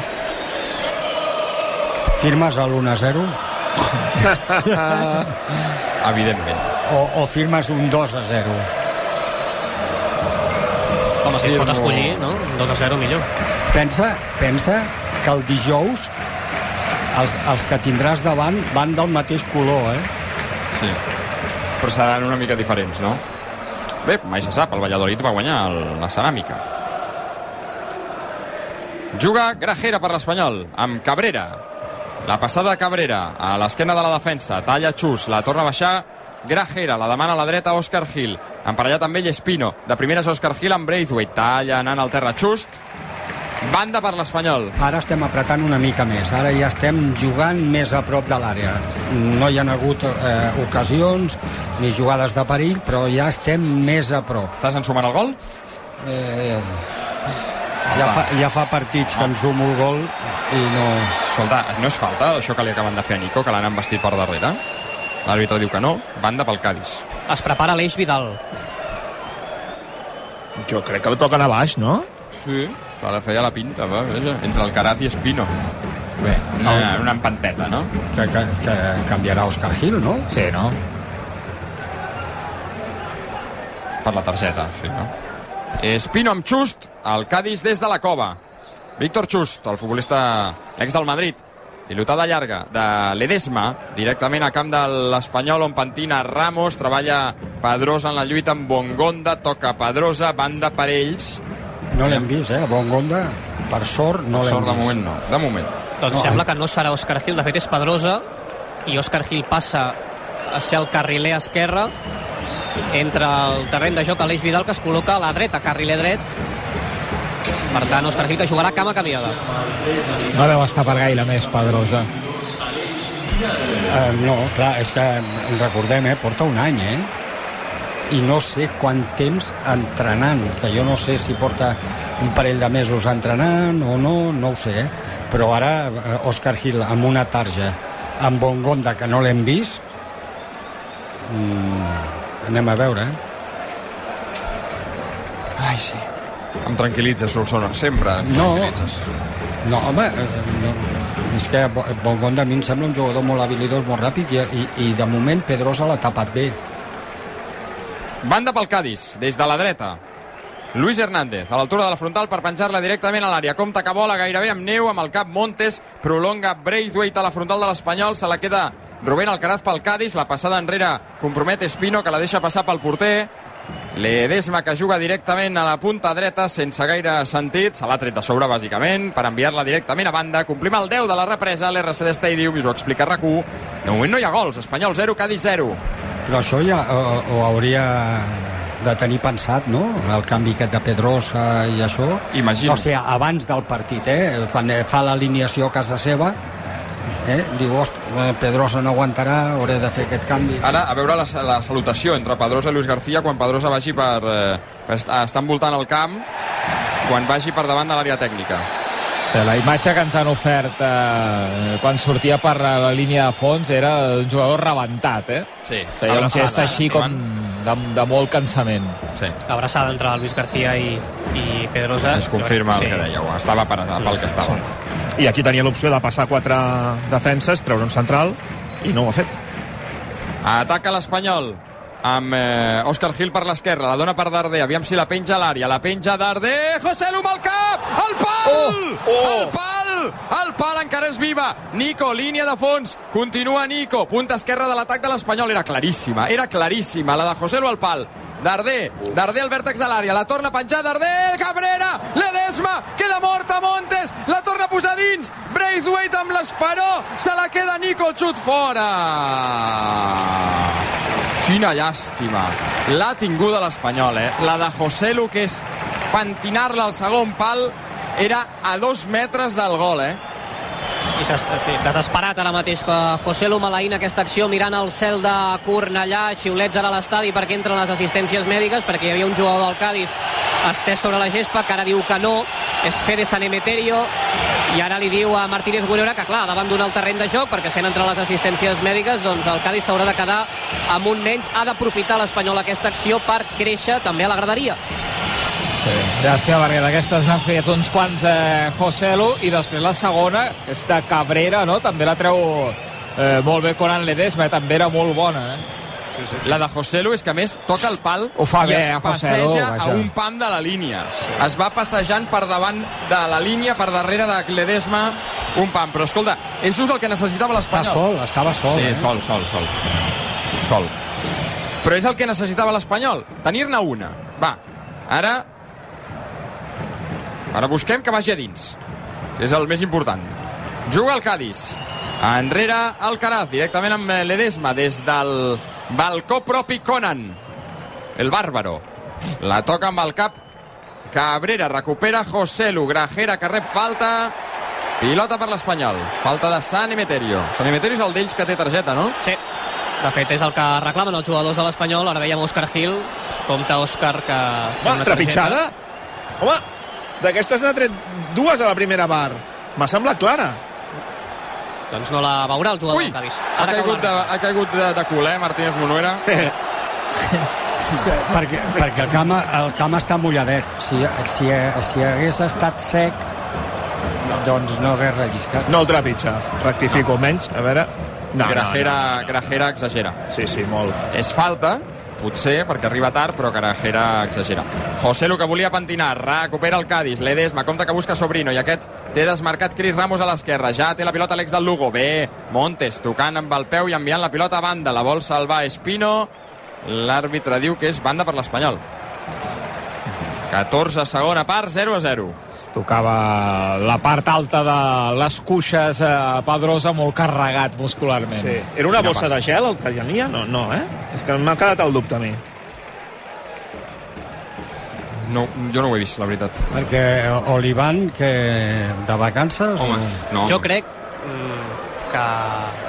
Firmes a l'1-0 Evidentment. o, o firmes un 2-0? Home, si es pot escollir, no? 2 a 0 millor. Pensa, pensa que el dijous els, els que tindràs davant van del mateix color, eh? Sí. Però seran una mica diferents, no? Bé, mai se sap, el Valladolid va guanyar el, la ceràmica. Juga Grajera per l'Espanyol, amb Cabrera. La passada Cabrera a l'esquena de la defensa, talla Xus, la torna a baixar Grajera, la demana a la dreta Òscar Gil. Emparellat amb ell Espino. De primeres Òscar Gil amb Braithwaite. Talla anant al terra Just. Banda per l'Espanyol. Ara estem apretant una mica més, ara ja estem jugant més a prop de l'àrea. No hi ha hagut eh, ocasions ni jugades de perill, però ja estem més a prop. Estàs ensumant el gol? Eh, ja, fa, ja fa partits que ensumo el gol i no... Escolta, no és falta això que li acaben de fer a Nico, que l'han embestit per darrere? L'àrbitre diu que no, banda pel Cádiz. Es prepara l'Eix Vidal. Jo crec que el toquen a baix, no? Sí, se la feia la pinta, va, veja, entre el Caraz i Espino. Bé, una, una empanteta, no? Que, que, que canviarà Òscar Gil, no? Sí, no? Per la targeta, sí, no? Espino amb Just, el Cádiz des de la cova. Víctor Just, el futbolista ex del Madrid, pilotada llarga de Ledesma, directament a camp de l'Espanyol, on pentina Ramos, treballa Pedrosa en la lluita amb Bongonda, toca Pedrosa, banda per ells. No l'hem vist, eh? Bongonda, per sort, no l'hem sort, de vist. moment no. De moment. Doncs No, sembla que no serà Òscar Gil, de fet és Pedrosa, i Òscar Gil passa a ser el carriler esquerre, entre el terreny de joc a l'Eix Vidal, que es col·loca a la dreta, carriler dret. Per tant, Òscar Gil que jugarà cama canviada. No deu estar per gaire més, Pedrosa. Eh, no, clar, és que recordem, eh, porta un any, eh? I no sé quant temps entrenant, que jo no sé si porta un parell de mesos entrenant o no, no ho sé, eh? Però ara eh, Òscar Gil amb una tarja, amb Bongonda, que no l'hem vist, mm, anem a veure, eh? Ai, sí. Em tranquil·litza, Solsona. Sempre em No. tranquil·litzes. No, home, eh, no. és que Bo- Bongonda a mi em sembla un jugador molt habilidós, molt ràpid, i, i, i de moment Pedrosa l'ha tapat bé. Banda pel Cádiz, des de la dreta. Luis Hernández, a l'altura de la frontal per penjar-la directament a l'àrea. Compte que vola gairebé amb neu, amb el cap Montes, prolonga Braithwaite a la frontal de l'Espanyol, se la queda Rubén Alcaraz pel Cádiz, la passada enrere compromet Espino, que la deixa passar pel porter. Ledesma, que juga directament a la punta dreta, sense gaire sentit, se l'ha tret de sobre, bàsicament, per enviar-la directament a banda. Complim el 10 de la represa a l'RCD Stadium, i us ho explica rac De moment no hi ha gols, Espanyol 0, Cádiz 0. Però això ja ho, ho hauria de tenir pensat, no? El canvi aquest de Pedrosa i això. Imagino. O sigui, abans del partit, eh? Quan fa l'alineació a casa seva, eh? diu, "Ost, eh, Pedrosa no aguantarà, hauré de fer aquest canvi. Ara, a veure la, la salutació entre Pedrosa i Luis García quan Pedrosa vagi per, eh, estar envoltant el camp quan vagi per davant de l'àrea tècnica. O sigui, la imatge que ens han ofert eh, quan sortia per la línia de fons era un jugador rebentat, eh? Sí, o sigui, un abraçada, gest així eh, com Joan? de, de molt cansament. Sí. Abraçada entre Luis García i, i Pedrosa. Es confirma el crec que dèieu, estava per, pel que estava. I aquí tenia l'opció de passar quatre defenses, treure un central, i no ho ha fet. Ataca l'Espanyol amb eh, Òscar Gil per l'esquerra, la dona per Darder, aviam si la penja a l'àrea, la penja Darder, José Lu el cap, el pal! Oh, oh. El pal! El pal encara és viva, Nico, línia de fons, continua Nico, punta esquerra de l'atac de l'Espanyol, era claríssima, era claríssima, la de José Lu al pal, Darder, Darder al vèrtex de l'àrea, la torna a penjar, Darder, Cabrera, Ledesma, queda morta Montes, la torna a posar dins, Braithwaite amb l'esperó, se la queda Nico, el xut fora! Quina llàstima. L'ha tinguda l'Espanyol, eh? La de José Lu, que és pentinar-la al segon pal, era a dos metres del gol, eh? I sí, desesperat ara mateix que José Lu maleïna aquesta acció mirant el cel de Cornellà, xiulets ara a l'estadi perquè entren les assistències mèdiques, perquè hi havia un jugador del Cádiz estès sobre la gespa, que ara diu que no, és Fede San Emeterio, i ara li diu a Martínez Guerrera que, clar, davant d'un el terreny de joc, perquè sent entre les assistències mèdiques, doncs el Cádiz s'haurà de quedar amb un menys, ha d'aprofitar l'Espanyol aquesta acció per créixer també a la graderia. Sí, llàstima, perquè d'aquestes n'han fet uns quants eh, José Lu, i després la segona, que és de Cabrera, no? també la treu eh, molt bé Coran Ledesma, eh? també era molt bona. Eh? sí, sí, sí. La de José Lu és que a més toca el pal Ho fa i bé, es eh, passeja a vaja. un pam de la línia. Es va passejant per davant de la línia, per darrere de Ledesma, un pam. Però escolta, és just el que necessitava Està l'Espanyol. sol, estava sol. Sí, eh? sol, sol, sol. Sol. Però és el que necessitava l'Espanyol, tenir-ne una. Va, ara... Ara busquem que vagi a dins. És el més important. Juga el Cádiz. Enrere Alcaraz, directament amb Ledesma, des del balcó propi Conan. El bàrbaro. La toca amb el cap Cabrera, recupera José Lu, Grajera que rep falta, pilota per l'Espanyol. Falta de San Emeterio. San Emeterio és el d'ells que té targeta, no? Sí. De fet, és el que reclamen els jugadors de l'Espanyol. Ara veiem Òscar Gil. Compte Òscar que... Home, una trepitjada? Home, d'aquestes n'ha tret dues a la primera bar. M'ha semblat clara. Doncs no la veurà el jugador Ui, del Cádiz. ha caigut, de, ha caigut de, de cul, eh, Martínez Monuera? Sí, perquè, perquè el, camp, el camp està mulladet. Si, si, si hagués estat sec, doncs no hagués relliscat. No el trepitja, rectifico menys, a veure... No, Grajera, no, no. Grajera exagera. Sí, sí, molt. És falta, potser, perquè arriba tard, però Grajera exagera. José Lu que volia pentinar, recupera el Cádiz, Ledesma, compte que busca Sobrino, i aquest té desmarcat Cris Ramos a l'esquerra, ja té la pilota l'ex del Lugo, bé, Montes tocant amb el peu i enviant la pilota a banda, la vol salvar Espino, l'àrbitre diu que és banda per l'Espanyol. 14 segona part, 0 a 0. Tocava la part alta de les cuixes a Pedrosa molt carregat muscularment. Sí. Era una Quina bossa passa. de gel el que hi havia? No, no, eh? És que m'ha quedat el dubte a mi. No, jo no ho he vist, la veritat. Perquè Olivan, que de vacances... Home, o... no. Jo crec mm, que...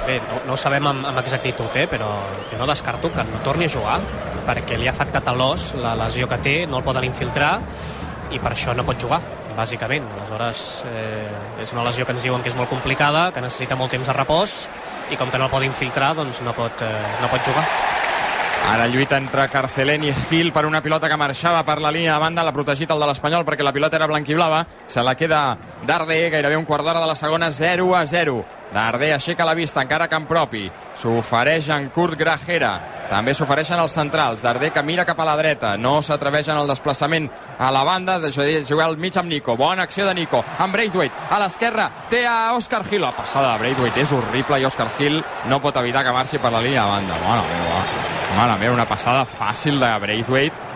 Bé, no, no ho sabem amb, amb exactitud, eh, però jo no descarto que no torni a jugar perquè li ha afectat a l'os la lesió que té, no el poden infiltrar i per això no pot jugar, bàsicament. Aleshores, eh, és una lesió que ens diuen que és molt complicada, que necessita molt temps de repòs i com que no el pot infiltrar, doncs no pot, eh, no pot jugar. Ara lluita entre Carcelén i Gil per una pilota que marxava per la línia de banda, l'ha protegit el de l'Espanyol perquè la pilota era blanquiblava, se la queda Darder, gairebé un quart d'hora de la segona, 0 a 0. Darder aixeca la vista, encara a camp propi, s'ofereix en Kurt Grajera, també s'ofereixen els centrals, Darder que mira cap a la dreta, no s'atreveix en el desplaçament a la banda, de jugar al mig amb Nico, bona acció de Nico, amb Braithwaite, a l'esquerra té a Òscar Gil, la passada de Braithwaite és horrible i Òscar Gil no pot evitar que marxi per la línia de banda, mare meva, mare meva, una passada fàcil de Braithwaite,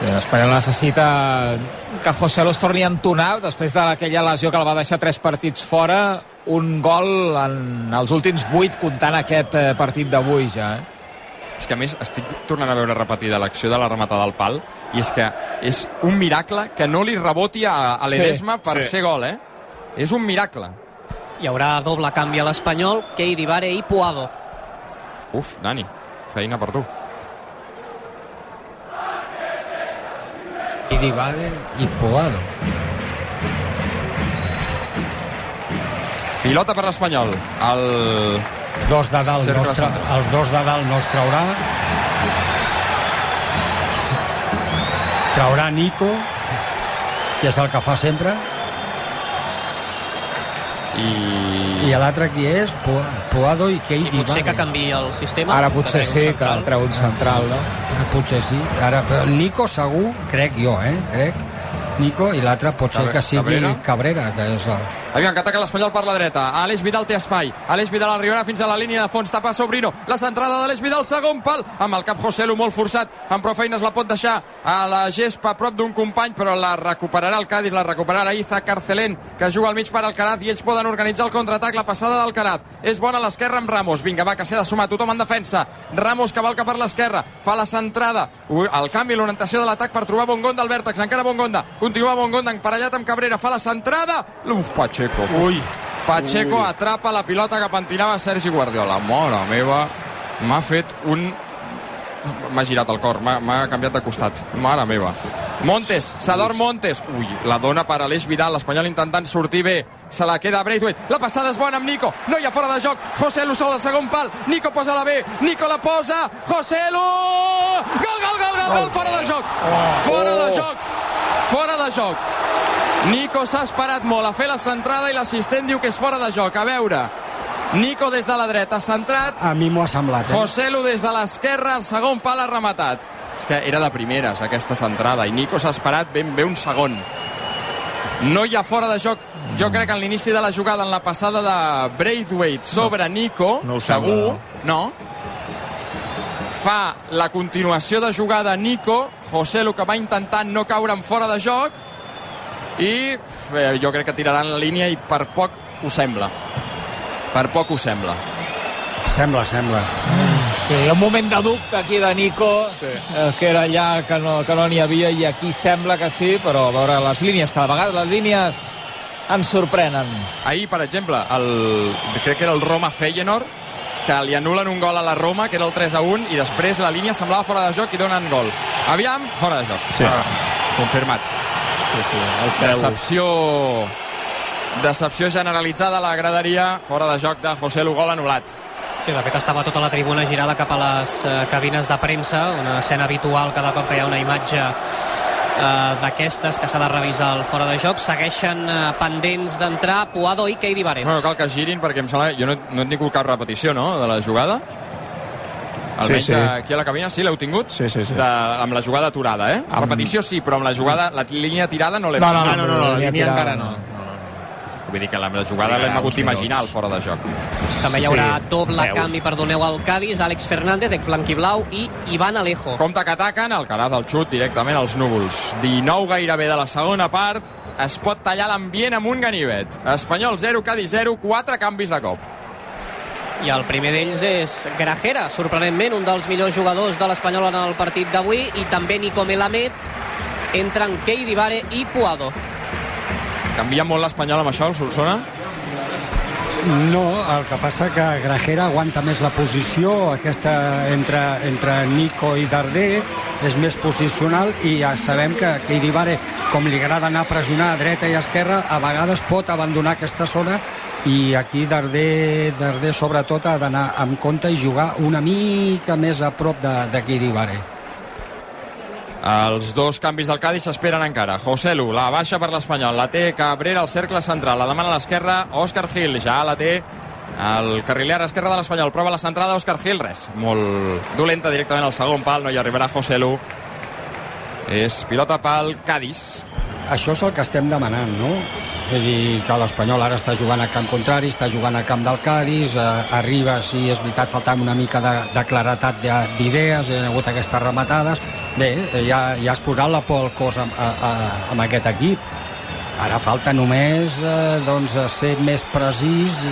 Sí, l'Espanyol necessita que José Lu es torni a entonar després d'aquella lesió que el va deixar tres partits fora, un gol en els últims vuit comptant aquest eh, partit d'avui ja. Eh? és que a més estic tornant a veure repetida l'acció de la rematada al pal i és que és un miracle que no li reboti a, a Ledesma Sí, per sí. ser gol, eh? És un miracle. Hi haurà doble canvi a l'Espanyol, Keidi Vare i Puado. Uf, Dani, feina per tu. I Dibade i Poado. Pilota per l'Espanyol. El... Dos de dalt, Cercle no els, tra central. els dos de dalt no els traurà. Traurà Nico, que és el que fa sempre. I... I l'altre qui és? Po Poado i Keidi I potser que Vade. canvi el sistema. Ara potser que sí, treu un que central. treu un central, no? Eh, Potser sí. Ara, però Nico segur, crec jo, eh? Crec. Nico i l'altre pot ser Cabre- que sigui Cabrera? Cabrera, que és el... Aviam, que ataca l'Espanyol per la dreta. Aleix Vidal té espai. Aleix Vidal arribarà fins a la línia de fons. Tapa Sobrino. La centrada d'Aleix Vidal, segon pal. Amb el cap José Lu molt forçat. Amb prou feines la pot deixar a la gespa a prop d'un company, però la recuperarà el Cádiz, la recuperarà Iza Carcelén, que juga al mig per Alcaraz i ells poden organitzar el contraatac. La passada d'Alcaraz és bona a l'esquerra amb Ramos. Vinga, va, que s'ha de sumar tothom en defensa. Ramos cavalca per l'esquerra, fa la centrada. El canvi, l'orientació de l'atac per trobar Bongonda al vèrtex. Encara Bongonda. Continua Bongonda emparellat amb Cabrera. Fa la centrada. Uf, Pacheco. Ui. Pacheco Ui. atrapa la pilota que pentinava Sergi Guardiola. Mare meva, m'ha fet un... M'ha girat el cor, m'ha m'ha canviat de costat. Mare meva. Montes, s'ador Montes. Ui, la dona per Aleix Vidal, l'Espanyol intentant sortir bé. Se la queda Braithwaite. La passada és bona amb Nico. No hi ha fora de joc. José Lu sol al segon pal. Nico posa la B. Nico la posa. José Lu! Gol, gol, gol, gol, gol. Fora de joc. Fora de joc. Fora de joc. Nico s'ha esperat molt a fer la centrada i l'assistent diu que és fora de joc. A veure, Nico des de la dreta, centrat. A mi m'ho ha semblat, eh? Joselu des de l'esquerra, el segon pal ha rematat. És que era de primeres, aquesta centrada, i Nico s'ha esperat ben bé un segon. No hi ha fora de joc. Jo crec que en l'inici de la jugada, en la passada de Braithwaite sobre Nico, No segur, sembla, no. Fa la continuació de jugada Nico, Joselu que va intentant no caure en fora de joc, i eh, jo crec que tiraran la línia i per poc ho sembla. Per poc ho sembla. Sembla, sembla. Sí, un moment de dubte aquí de Nico, sí. eh, que era allà que no que no n'hi havia i aquí sembla que sí, però a veure les línies, cada vegada les línies ens sorprenen. Ahir, per exemple, el, crec que era el Roma Feyenoord, que li anulen un gol a la Roma, que era el 3 a 1, i després la línia semblava fora de joc i donen gol. Aviam, fora de joc. Sí. Ah, confirmat. Sí, sí, el peu. Decepció decepció generalitzada a la graderia, fora de joc de José Lu, gol anul·lat. Sí, de fet estava tota la tribuna girada cap a les eh, cabines de premsa, una escena habitual cada cop que hi ha una imatge eh, d'aquestes que s'ha de revisar el fora de joc. Segueixen eh, pendents d'entrar Puado i Keidi Vare. Bueno, cal que girin perquè em sembla... Jo no, no he tingut cap repetició, no?, de la jugada. Almenys Sí, sí. aquí a la cabina sí l'heu tingut? Sí, sí, sí. De, amb la jugada aturada, eh? Amb- Repetició sí, però amb la jugada, la línia tirada no l'hem No, no, tingut. no, no, no, la línia encara no. no. Vull dir que la jugada l'hem hagut d'imaginar al fora de joc. També hi haurà Sí, doble veu. canvi, perdoneu, al Cádiz, Àlex Fernández, ex blanquiblau, i Ivan Alejo. Compte que ataquen, el Caraz el xut directament als núvols. 19 gairebé de la segona part, es pot tallar l'ambient amb un ganivet. Espanyol 0, Cádiz 0, 4 canvis de cop. I el primer d'ells és Grajera, sorprenentment, un dels millors jugadors de l'Espanyol en el partit d'avui, i també Nico Melamed, entren Keidi Vare i Puado. Canvia molt l'Espanyol amb això, el Solsona? No, el que passa que Grajera aguanta més la posició, aquesta entre, entre Nico i Darder és més posicional i ja sabem que, que Iribare, com li agrada anar a pressionar a dreta i a esquerra, a vegades pot abandonar aquesta zona i aquí Darder, Darder sobretot ha d'anar amb compte i jugar una mica més a prop de, de Iribare. Els dos canvis del Cádiz s'esperen encara. José Lu, la baixa per l'Espanyol. La té Cabrera al cercle central. La demana a l'esquerra Òscar Gil. Ja la té el carriler esquerre de l'Espanyol. Prova la centrada Òscar Gil. Res. Molt dolenta directament al segon pal. No hi arribarà José Lu. És pilota pel Cádiz. Això és el que estem demanant, no? Vull dir que l'Espanyol ara està jugant a camp contrari, està jugant a camp del Cádiz, eh, arriba, sí, és veritat, faltant una mica de, de claretat de- d'idees, hi ha hagut aquestes rematades. Bé, eh, ja, ja has posat la por al cos amb, a, a, amb aquest equip. Ara falta només eh, doncs, ser més precís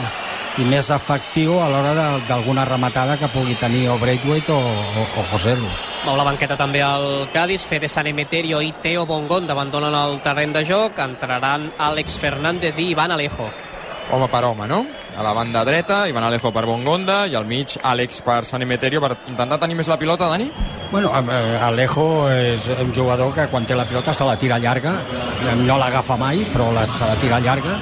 i més efectiu a l'hora de- d'alguna rematada que pugui tenir o Braithwaite o, o, o José Lu. Mou la banqueta també al Cádiz, Fede San Emeterio i Teo Bongon abandonen el terreny de joc, entraran Àlex Fernández i Ivan Alejo. Home per home, no? A la banda dreta, Ivan Alejo per Bongonda i al mig Àlex per San Emeterio per intentar tenir més la pilota, Dani? Bueno, eh, Alejo és un jugador que quan té la pilota se la tira llarga, no l'agafa mai, però la, se la tira llarga,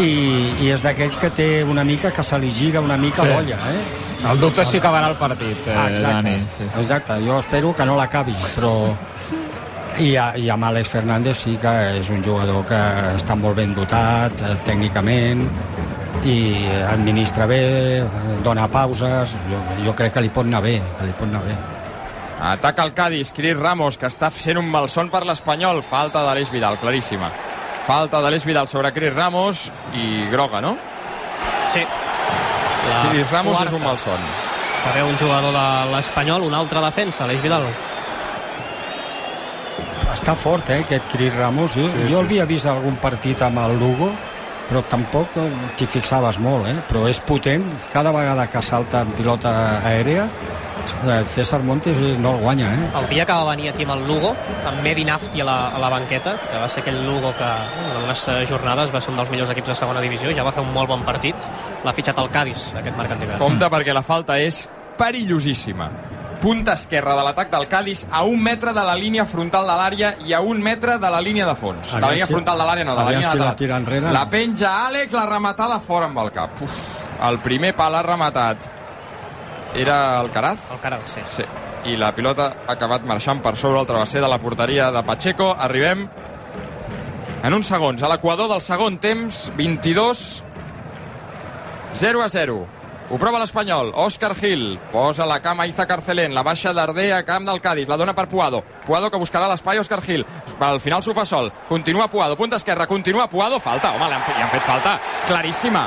i, i és d'aquells que té una mica, que se li gira una mica Sí. l'olla, eh? El dubte és si acabarà el partit, eh, Ah, exacte, Dani. Sí, sí. exacte, jo espero que no l'acabi, però... I, a, I amb Àlex Fernández sí que és un jugador que està molt ben dotat eh, tècnicament i administra bé, dona pauses, jo, jo crec que li pot anar bé, que li pot anar bé. Ataca el Cádiz, Cris Ramos, que està sent un malson per l'Espanyol. Falta d'Aleix Vidal, claríssima. Falta d'Aleix Vidal sobre Cris Ramos i groga, no? Sí. La Cris Ramos quarta. és un malson. Veu un jugador de l'Espanyol, un altre defensa, l'Eix Vidal. Està fort, eh, aquest Cris Ramos. Jo, Sí, sí, sí. jo havia vist algun partit amb el Lugo, però tampoc t'hi fixaves molt, eh? Però és potent, cada vegada que salta en pilota aèria, eh, César Montes no el guanya, eh? El dia que va venir aquí amb el Lugo, amb Medi Nafti a la, a la banqueta, que va ser aquell Lugo que en les jornades va ser un dels millors equips de segona divisió, ja va fer un molt bon partit, l'ha fitxat el Cádiz, aquest mercat d'hivern. Compte perquè la falta és perillosíssima. Punta esquerra de l'atac del Cádiz a un metre de la línia frontal de l'àrea i a un metre de la línia de fons. De la Aviam línia si- frontal de l'àrea, no, de la aviam línia si la tira enrere. La penja Àlex, la rematada fora amb el cap. Uf, el primer pal ha rematat. Era el Caraz? El Caraz, sí. sí. I la pilota ha acabat marxant per sobre el travesser de la porteria de Pacheco. Arribem en uns segons, a l'equador del segon temps, 22 0 a 0. Ho prova l'Espanyol. Òscar Gil posa la cama Iza Carcelén. La baixa Darder a camp del Cádiz. La dona per Puado. Puado que buscarà l'espai Òscar Gil. Al final s'ho fa sol. Continua Puado. Punta esquerra. Continua Puado. Falta. Home, li han fet, li han fet falta. Claríssima.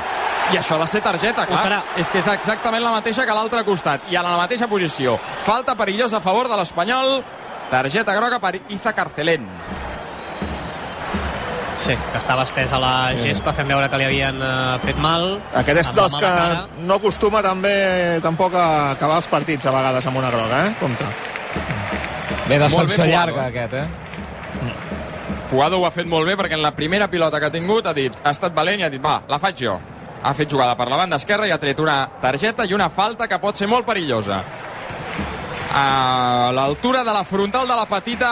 I això ha de ser targeta, clar. serà. És que és exactament la mateixa que a l'altre costat. I a la mateixa posició. Falta perillosa a favor de l'Espanyol. Targeta groga per Iza Carcelén. Sí, que estava estès a la gespa fent veure que li havien eh, fet mal. Aquest és dels que cara. no acostuma també tampoc a acabar els partits a vegades amb una groga, eh? Compte. Ve de Molt bé, llarga, aquest, eh? Puado ho ha fet molt bé perquè en la primera pilota que ha tingut ha dit, ha estat valent i ha dit, va, la faig jo. Ha fet jugada per la banda esquerra i ha tret una targeta i una falta que pot ser molt perillosa. A l'altura de la frontal de la petita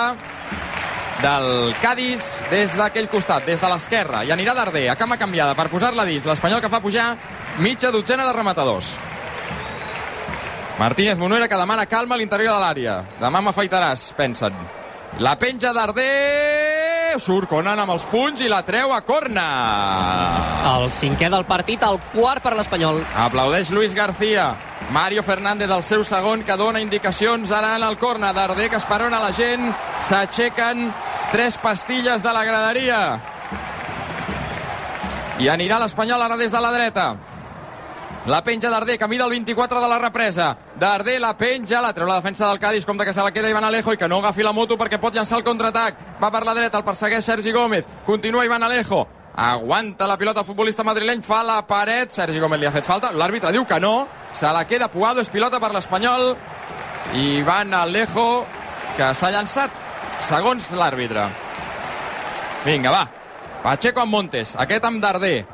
del Cádiz des d'aquell costat, des de l'esquerra. I anirà Darder, a cama canviada, per posar-la dins. L'Espanyol que fa pujar mitja dotzena de rematadors. Martínez Monuera que demana calma a l'interior de l'àrea. Demà m'afaitaràs, pensen. La penja Darder... Surt Conan amb els punys i la treu a corna. El cinquè del partit, el quart per l'Espanyol. Aplaudeix Luis García. Mario Fernández, el seu segon, que dona indicacions ara en el corna. Darder que esperona la gent. S'aixequen tres pastilles de la graderia. I anirà l'Espanyol ara des de la dreta. La penja Darder, camí del 24 de la represa. Darder la penja, la treu la defensa del Cádiz, compte que se la queda Ivan Alejo i que no agafi la moto perquè pot llançar el contraatac. Va per la dreta, el persegueix Sergi Gómez. Continua Ivan Alejo. Aguanta la pilota el futbolista madrileny, fa la paret. Sergi Gómez li ha fet falta. L'àrbitre diu que no. Se la queda Puado, és pilota per l'Espanyol. Ivan Alejo, que s'ha llançat segons l'àrbitre. Vinga, va. Pacheco amb Montes, aquest amb Darder.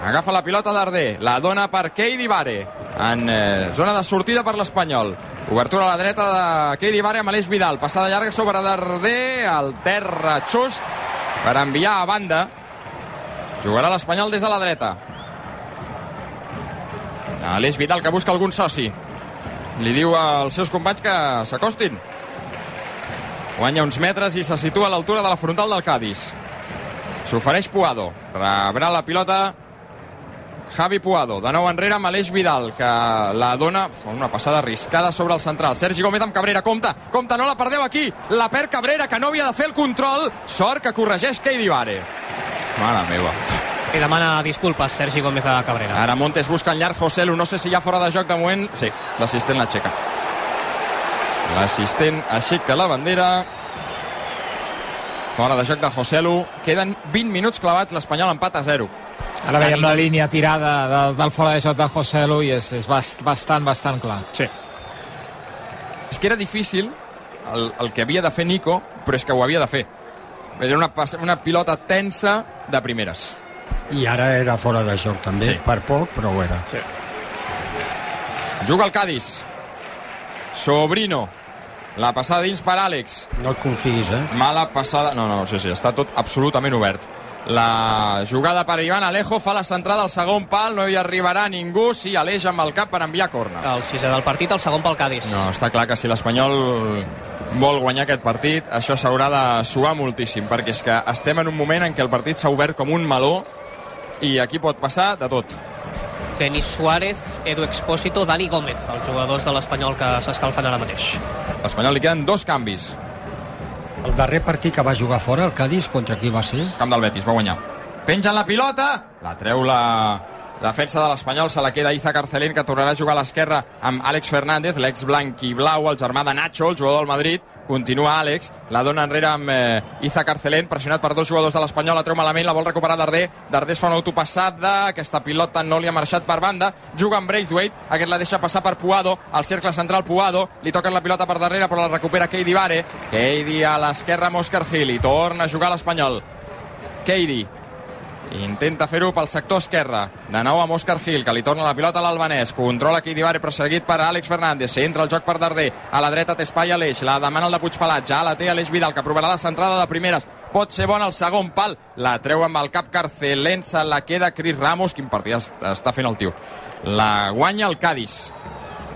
Agafa la pilota Darder, la dona per Keidi Vare, en eh, zona de sortida per l'Espanyol. Obertura a la dreta de Keidi Vare amb Aleix Vidal. Passada llarga sobre Darder, al terra Just, per enviar a banda. Jugarà l'Espanyol des de la dreta. Aleix Vidal que busca algun soci. Li diu als seus companys que s'acostin. Guanya uns metres i se situa a l'altura de la frontal del Cádiz. S'ofereix Puado. Rebrà la pilota Javi Puado, de nou enrere amb Aleix Vidal, que la dona una passada arriscada sobre el central. Sergi Gómez amb Cabrera, compta, compta, no la perdeu aquí. La perd Cabrera, que no havia de fer el control. Sort que corregeix Keidi Vare. Mare meva. I demana disculpes Sergi Gómez a Cabrera. Ara Montes busca en llarg Joselu, no sé si hi ha fora de joc de moment. Sí, l'assistent l'aixeca. L'assistent aixeca la bandera. Fora de joc de Joselu. Queden 20 minuts clavats, l'Espanyol empat a 0. Ara veiem la línia tirada de, del fora de joc de José Lu i és, és bast, bastant, bastant clar. Sí. És que era difícil el, el que havia de fer Nico, però és que ho havia de fer. Era una, una pilota tensa de primeres. I ara era fora de joc també, Sí. per poc, però ho era. Sí. Juga el Cádiz. Sobrino. La passada dins per Àlex. No et confiïs, eh? Mala passada... No, no, sí, sí, està tot absolutament obert. La jugada per Ivan Alejo fa la centrada al segon pal, no hi arribarà ningú, sí, Aleix amb el cap per enviar corna. El sisè del partit, el segon pel Cádiz. No, està clar que si l'Espanyol vol guanyar aquest partit, això s'haurà de suar moltíssim, perquè és que estem en un moment en què el partit s'ha obert com un meló i aquí pot passar de tot. Denis Suárez, Edu Expósito, Dani Gómez, els jugadors de l'Espanyol que s'escalfen ara mateix. L'Espanyol li queden dos canvis. El darrer partit que va jugar fora, el Cádiz, contra qui va ser? Camp del Betis, va guanyar. Penja la pilota, la treu la defensa de l'Espanyol, se la queda Iza Carcelén, que tornarà a jugar a l'esquerra amb Àlex Fernández, l'ex blanc i blau, el germà de Nacho, el jugador del Madrid. Continua Àlex, la dona enrere amb eh, Iza Carcelén, pressionat per dos jugadors de l'Espanyol, la treu malament, la vol recuperar Darder. Darder es fa una autopassada, aquesta pilota no li ha marxat per banda, juga amb Braithwaite, aquest la deixa passar per Puado, al cercle central Puado, li toquen la pilota per darrere, però la recupera Keidi Vare. Keidi a l'esquerra amb Òscar Gil, i torna a jugar l'Espanyol. Keidi, Intenta fer-ho pel sector esquerre. De nou amb Òscar Gil, que li torna la pilota a l'Albanès. Controla Kidivare, perseguit per Àlex Fernández. Entra el joc per Darder. A la dreta té espai Aleix. La demana el de Puigpelat. Ja la té Aleix Vidal, que provarà la centrada de primeres. Pot ser bona el segon pal. La treu amb el cap Carcelén. Se la queda Cris Ramos. Quin partit es- està fent el tio. La guanya el Cádiz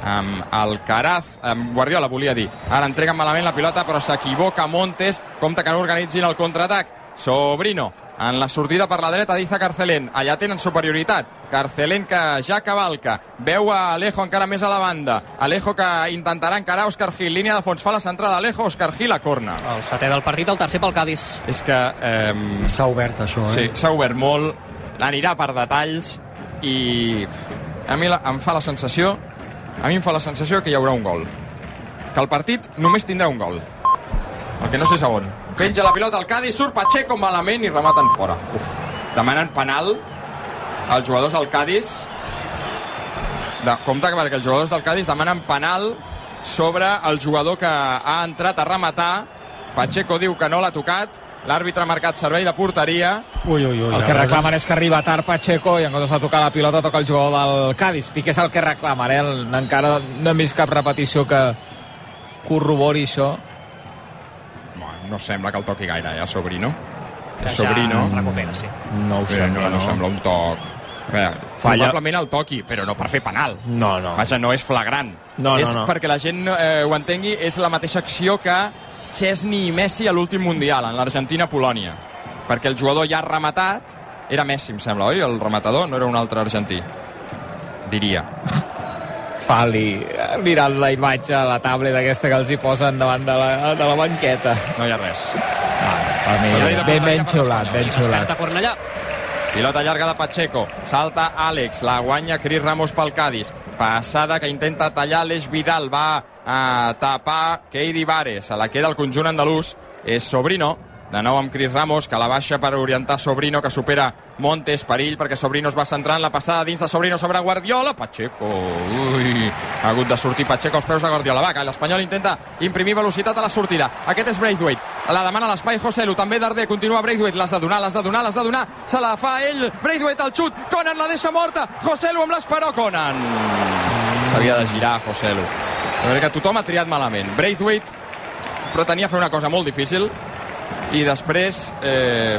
amb el Caraz, amb Guardiola volia dir, ara entreguen malament la pilota però s'equivoca Montes, compte que no organitzin el contraatac Sobrino, en la sortida per la dreta d'Iza Carcelén. Allà tenen superioritat. Carcelén que ja cavalca. Veu a Alejo encara més a la banda. Alejo que intentarà encarar Òscar Gil. Línia de fons. Fa la centrada Alejo. Òscar Gil a corna. El setè del partit, el tercer pel Cádiz. És que... Eh, S'ha obert això, eh? Sí, s'ha obert molt. L'anirà per detalls i a mi la, em fa la sensació a mi em fa la sensació que hi haurà un gol que el partit només tindrà un gol el que no sé segon penja la pilota al Cádiz, surt Pacheco malament i rematen fora Uf. demanen penal als jugadors del Cádiz de, compte que perquè els jugadors del Cádiz demanen penal sobre el jugador que ha entrat a rematar Pacheco diu que no l'ha tocat l'àrbitre ha marcat servei de porteria Ui, ui, ui. El que reclamen és que arriba tard Pacheco i en comptes de tocar la pilota toca el jugador del Cádiz. Dic que és el que reclamen, eh? Encara no hem vist cap repetició que corrobori això. No sembla que el toqui gaire, ja, Sobrino. Que És Sobrino. ja es recupera, sí. No ho Bé, sembla, no, no, no. sembla un toc. Bé, Falla. probablement el toqui, però no per fer penal. No, no. Vaja, no és flagrant. No, no, és no. perquè la gent eh, ho entengui, és la mateixa acció que Chesney i Messi a l'últim Mundial, en l'Argentina-Polònia. Perquè el jugador ja ha rematat, era Messi, em sembla, oi? El rematador no era un altre argentí. Diria. Fali, eh, mirant la imatge a la tablet aquesta que els hi posen davant de la, de la banqueta. No hi ha res. Per mi, ben, ben xiulat, ben Cornellà. Pilota llarga de Pacheco. Salta Àlex. La guanya Cris Ramos pel Cádiz. Passada que intenta tallar l'Eix Vidal. Va a tapar Keidi Vare. Se la queda el conjunt andalús. És Sobrino. De nou amb Cris Ramos, que la baixa per orientar Sobrino, que supera Montes, perill, perquè Sobrino es va centrant la passada dins de Sobrino sobre Guardiola. Pacheco, ui, ha hagut de sortir Pacheco als peus de Guardiola. Va, que l'Espanyol intenta imprimir velocitat a la sortida. Aquest és Braithwaite. La demana a l'espai Joselu, també Darder, continua Braithwaite. L'has de donar, l'has de donar, l'has de donar. Se la fa ell, Braithwaite al xut. Conan la deixa morta. Joselu amb l'esperó, Conan. S'havia de girar, Joselu. Que tothom ha triat malament. Braithwaite pretenia fer una cosa molt difícil i després eh,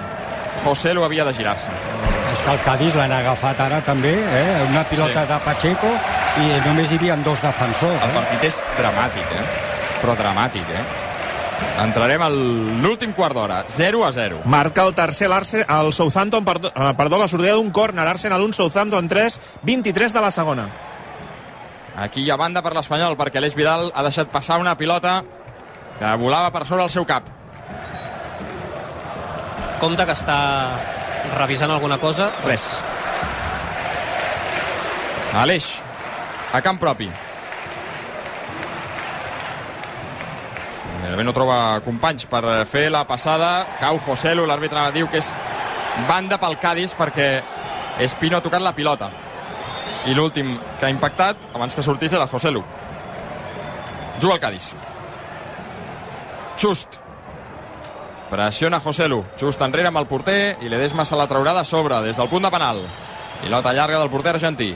José lo havia de girar-se. És que el Cádiz l'han agafat ara també, eh? una pilota Sí. de Pacheco i només hi havia dos defensors. El Eh? partit és dramàtic, eh? Però dramàtic, eh? Entrarem a l'últim quart d'hora. 0 a 0. Marca el tercer el Southampton, perdó, eh, perdó, la sortida d'un córner, Arsenal 1, Southampton 3, 23 de la segona. Aquí hi ha banda per l'Espanyol, perquè l'Eix Vidal ha deixat passar una pilota que volava per sobre el seu cap. Compte que està revisant alguna cosa. Res. Aleix, a camp propi. Gairebé no troba companys per fer la passada. Cau Joselu, l'àrbitre diu que és banda pel Cádiz perquè Espino ha tocat la pilota. I l'últim que ha impactat, abans que sortís, era Joselu. Juga el Cádiz. Just. Pressiona Joselu. Just enrere amb el porter i Ledesma se la traurà de sobre des del punt de penal. Pilota llarga del porter argentí.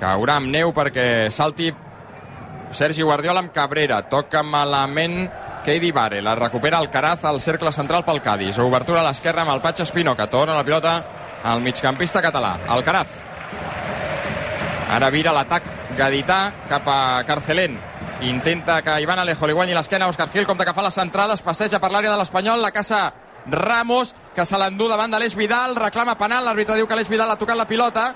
Caurà amb neu perquè salti Sergi Guardiola amb Cabrera. Toca malament Keidi Vare. La recupera Alcaraz al cercle central pel Cádiz. Obertura a l'esquerra amb el Patx Espino, que torna la pilota al migcampista català. Alcaraz. Ara vira l'atac gadità cap a Carcelén. Intenta que Ivan Alejo li guanyi l'esquena a Òscar Gil, compte que fa les centrades, passeja per l'àrea de l'Espanyol, la caça Ramos, que se l'endú davant de l'Eix Vidal, reclama penal, l'àrbitre diu que l'Eix Vidal ha tocat la pilota,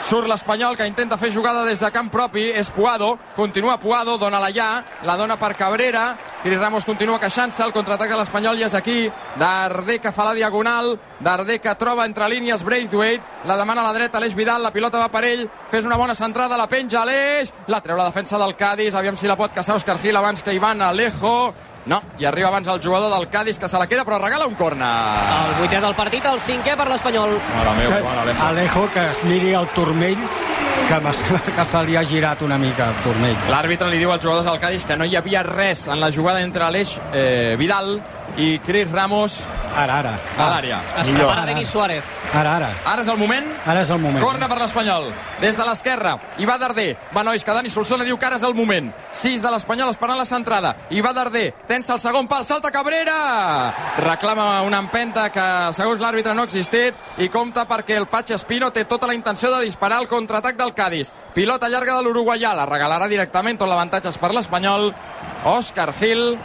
Surt l'Espanyol que intenta fer jugada des de camp propi, és Puado, continua Puado, dona la ja, la dona per Cabrera, Cris Ramos continua queixant-se, el contraatac de l'Espanyol ja és aquí, Darder que fa la diagonal, Darder que troba entre línies Braithwaite, la demana a la dreta l'Eix Vidal, la pilota va per ell, fes una bona centrada, la penja l'Eix, la treu la defensa del Cádiz, aviam si la pot caçar Òscar Gil abans que Ivan Alejo, no, i arriba abans el jugador del Cádiz que se la queda però regala un corna. El vuitè del partit, el cinquè per l'Espanyol. Mare meu, Alejo. Alejo, que es miri el turmell, que, que se li ha girat una mica el turmell. L'àrbitre li diu als jugadors del Cádiz que no hi havia res en la jugada entre Aleix eh, Vidal i Cris Ramos Ara, ara. a l'àrea. Es prepara Denis Suárez. Ara, ara. Ara és el moment. Ara és el moment. Corna per l'Espanyol. Des de l'esquerra. I va Darder. Va, nois, que Dani Solsona diu que ara és el moment. 6 de l'Espanyol esperant la centrada. I va Darder. Tensa el segon pal. Salta Cabrera. Reclama una empenta que, segons l'àrbitre, no ha existit. I compta perquè el Patx Espino té tota la intenció de disparar el contraatac del Cádiz. Pilota llarga de l'Uruguaià. La regalarà directament. Tot l'avantatge per l'Espanyol. Òscar Gil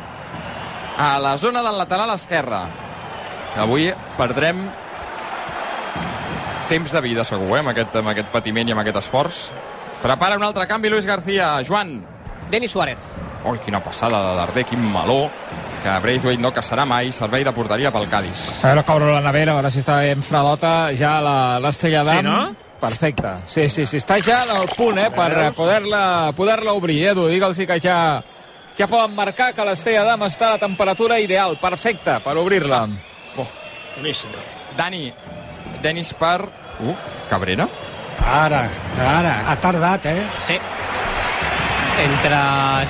a la zona del lateral esquerre. Avui perdrem temps de vida, segur, eh, amb aquest, amb aquest patiment i amb aquest esforç. Prepara un altre canvi, Luis García. Joan. Denis Suárez. Ui, quina passada de Darder, quin meló, que Braithwaite no caçarà mai, servei de porteria pel Cádiz. A veure, cobro la nevera, a veure si està ben fredota ja la- l'estrella Sí, d'am. no? Perfecte. Sí, sí, sí, està ja al punt, eh, per eh, poder-la poder obrir, Edu. Digue'ls que ja, ja poden marcar que l'estrella d'am està a la temperatura ideal, perfecta, per obrir-la. Oh, boníssim. Dani, Denis per... Uf, Cabrera? Ara, ara, ha tardat, eh? Sí. Entre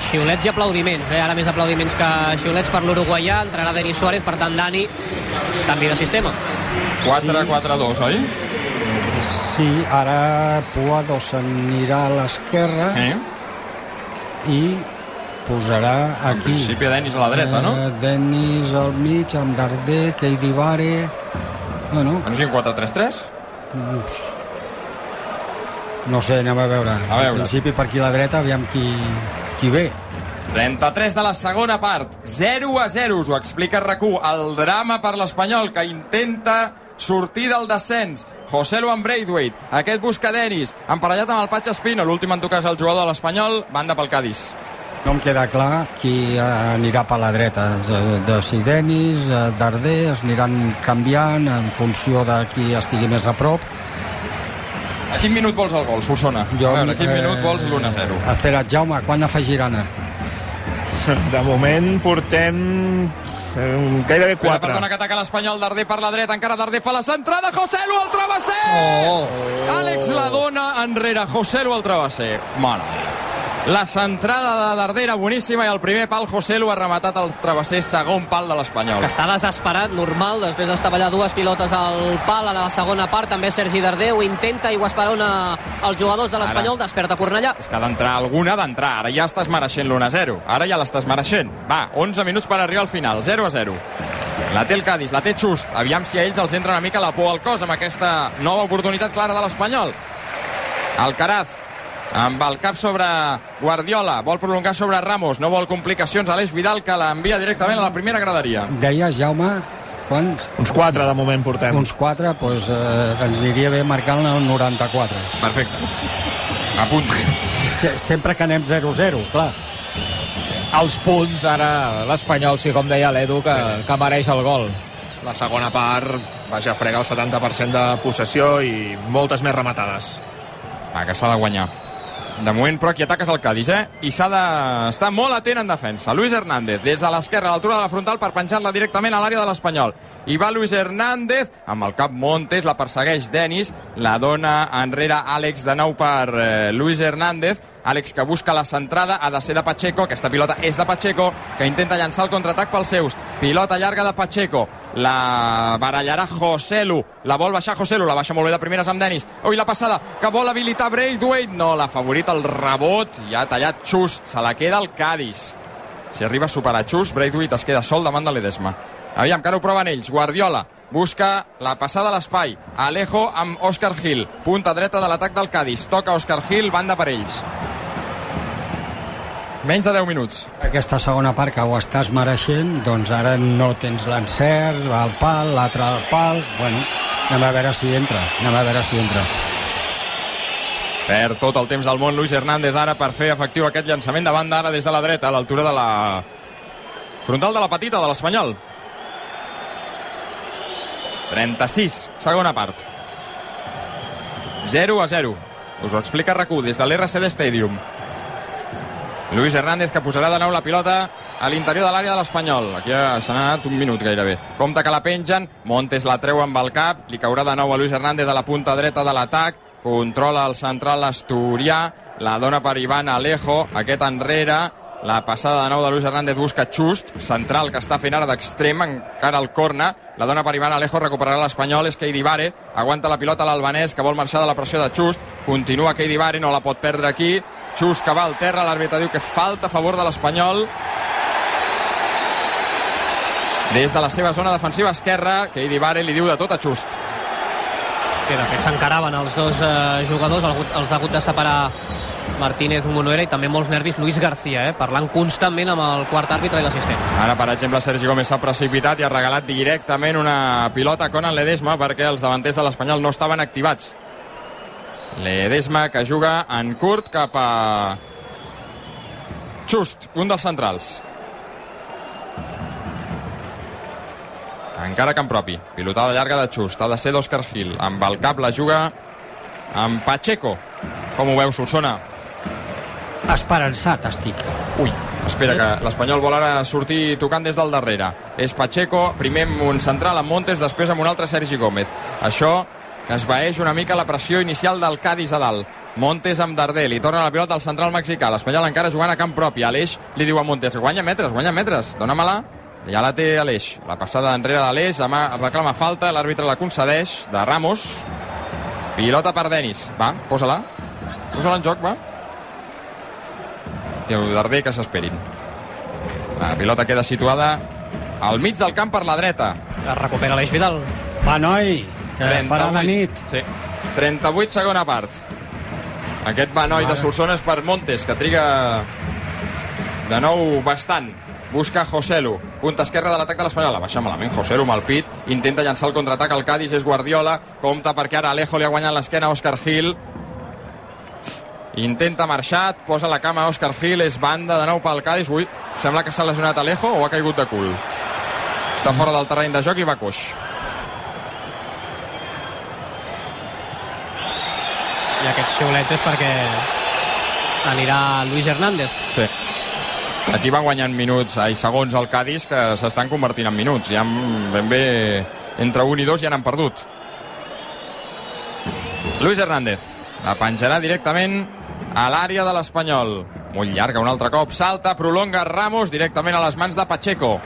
xiulets i aplaudiments, eh? ara més aplaudiments que xiulets per l'uruguaià, entrarà Denis Suárez, per tant Dani, canvi de sistema. 4-4-2, oi? Sí, ara Puado s'anirà a l'esquerra eh? i posarà aquí. En principi Denis a la dreta, no? Eh, Denis al mig, amb Darder, Keidi Vare... Bueno, No sigui un 4-3-3? no sé, anem a veure. A veure. En principi per aquí a la dreta, aviam qui, qui ve. 33 de la segona part, 0 a 0, us ho explica RAC1, el drama per l'Espanyol que intenta sortir del descens. José Luan Braithwaite, aquest busca Denis, emparellat amb el Patx Espino, l'últim en tocar és el jugador de l'Espanyol, banda pel Cádiz. No em queda clar qui eh, anirà per la dreta. De, de si Denis, eh, Darder, es aniran canviant en funció de qui estigui més a prop. A quin minut vols el gol, Solsona? Jo, a veure, a quin eh, minut vols l'1-0? Espera't, Jaume, quan afegiran? De moment portem eh, gairebé Espera, 4. perdona que ataca l'Espanyol, Darder per la dreta, encara Darder fa la centrada, José Lu al travesser! Oh. Àlex la dona enrere, José Lu al travesser. Mare. La centrada de Darder era boníssima i el primer pal José Lu ha rematat el travesser, segon pal de l'Espanyol. Que està desesperat, normal, després d'estar allà dues pilotes al pal a la segona part, també Sergi Darder ho intenta i ho esperona els jugadors de l'Espanyol, desperta Cornellà. És que d'entrar alguna, d'entrar. Ara ja estàs mereixent l'1-0. Ara ja l'estàs mereixent. Va, 11 minuts per arribar al final. 0-0. La té el Cádiz, la té Just. Aviam si a ells els entra una mica la por al cos amb aquesta nova oportunitat clara de l'Espanyol. Alcaraz, amb el cap sobre Guardiola, vol prolongar sobre Ramos, no vol complicacions. Aleix Vidal, que l'envia directament a la primera graderia. Deies, Jaume, quants? Uns 4 de moment portem. Uns 4, doncs eh, ens aniria bé marcar el 94. Perfecte. Apunt. Se sempre que anem 0-0, clar. Els punts, ara l'Espanyol, sí, com deia l'Edu, que, sí. que mereix el gol. La segona part, vaja, frega el 70% de possessió i moltes més rematades. Va, que s'ha de guanyar. De moment, però, qui ataques el Cádiz, eh? I s'ha d'estar molt atent en defensa. Luis Hernández, des de l'esquerra, a l'altura de la frontal, per penjar-la directament a l'àrea de l'Espanyol. I va Luis Hernández, amb el cap Montes, la persegueix Denis, la dona enrere Àlex de nou per eh, Luis Hernández, Àlex que busca la centrada, ha de ser de Pacheco, aquesta pilota és de Pacheco, que intenta llançar el contraatac pels seus. Pilota llarga de Pacheco, la barallarà Joselu, la vol baixar Joselu, la baixa molt bé de primeres amb Denis. Ui, la passada, que vol habilitar Braithwaite, no, l'ha favorit el rebot, i ha tallat Just, se la queda el Cádiz. Si arriba a superar Just, Braithwaite es queda sol davant de l'Edesma. Aviam, que ara ho proven ells. Guardiola busca la passada a l'espai. Alejo amb Òscar Gil. Punta dreta de l'atac del Cádiz. Toca Òscar Gil, banda per ells. Menys de 10 minuts. Aquesta segona part que ho estàs mereixent, doncs ara no tens l'encert, el pal, l'altre al pal... Bueno, anem a veure si entra, anem a veure si entra. Perd tot el temps del món Luis Hernández ara per fer efectiu aquest llançament de banda ara des de la dreta, a l'altura de la frontal de la petita de l'Espanyol. 36, segona part. 0 a 0. Us ho explica RAC1 des de l'RCD Stadium. Luis Hernández que posarà de nou la pilota a l'interior de l'àrea de l'Espanyol. Aquí se n'ha anat un minut gairebé. Compte que la pengen, Montes la treu amb el cap, li caurà de nou a Luis Hernández a la punta dreta de l'atac, controla el central asturià, la dona per Ivan Alejo, aquest enrere, la passada de nou de Luis Hernández busca Just, central que està fent ara d'extrem, encara al corna, la dona per Ivan Alejo recuperarà l'Espanyol, és Keidi Vare, aguanta la pilota l'albanès que vol marxar de la pressió de Just, continua Keidi Vare, no la pot perdre aquí, Just que va al terra, l'àrbitre diu que falta a favor de l'Espanyol. Des de la seva zona defensiva esquerra, Keidi Vare li diu de tot a Just. Sí, de fet s'encaraven els dos eh, jugadors, els ha hagut de separar Martínez Monuera i també molts nervis Luis García, eh, parlant constantment amb el quart àrbitre i l'assistent. Ara, per exemple, Sergi Gómez s'ha precipitat i ha regalat directament una pilota a Conan Ledesma perquè els davanters de l'Espanyol no estaven activats. Ledesma que juga en curt cap a Just, un dels centrals. Encara camp propi. Pilotada llarga de Just. Ha de ser d'Òscar Gil. Amb el cap la juga amb Pacheco. Com ho veu, Solsona? Esperançat estic. Ui, espera que l'Espanyol vol ara sortir tocant des del darrere. És Pacheco, primer amb un central amb Montes, després amb un altre Sergi Gómez. Això que esvaeix una mica la pressió inicial del Cádiz a dalt. Montes amb Darder, li torna la pilota al central mexicà. L'Espanyol encara jugant a camp propi. Aleix li diu a Montes, guanya metres, guanya metres, dóna-me-la. Ja la té Aleix. La passada enrere d'Aleix, ama- reclama falta, l'àrbitre la concedeix, de Ramos. Pilota per Denis. Va, posa-la. Posa-la en joc, va. Diu Darder que s'esperin. La pilota queda situada al mig del camp per la dreta. Es recupera l'Eix Vidal. Va, noi, que es farà de nit. Sí. 38 segona part. Aquest Banoi de Solsona és per Montes, que triga de nou bastant. Busca Joselu, punta esquerra de l'atac de l'Espanyol. La baixa malament Joselu amb el pit. Intenta llançar el contraatac al Cádiz, és Guardiola. Compta perquè ara Alejo li ha guanyat l'esquena a Òscar Gil. Intenta marxar, posa la cama a Òscar Gil, és banda de nou pel Cádiz. Ui, sembla que s'ha lesionat Alejo o ha caigut de cul. Està fora del terreny de joc i va coix. I aquests xiulets és perquè anirà Luis Hernández. Sí. Aquí van guanyant minuts i segons el Cádiz que s'estan convertint en minuts. Ja ben bé entre un i dos ja n'han perdut. Luis Hernández la penjarà directament a l'àrea de l'Espanyol. Molt llarga, un altre cop. Salta, prolonga Ramos directament a les mans de Pacheco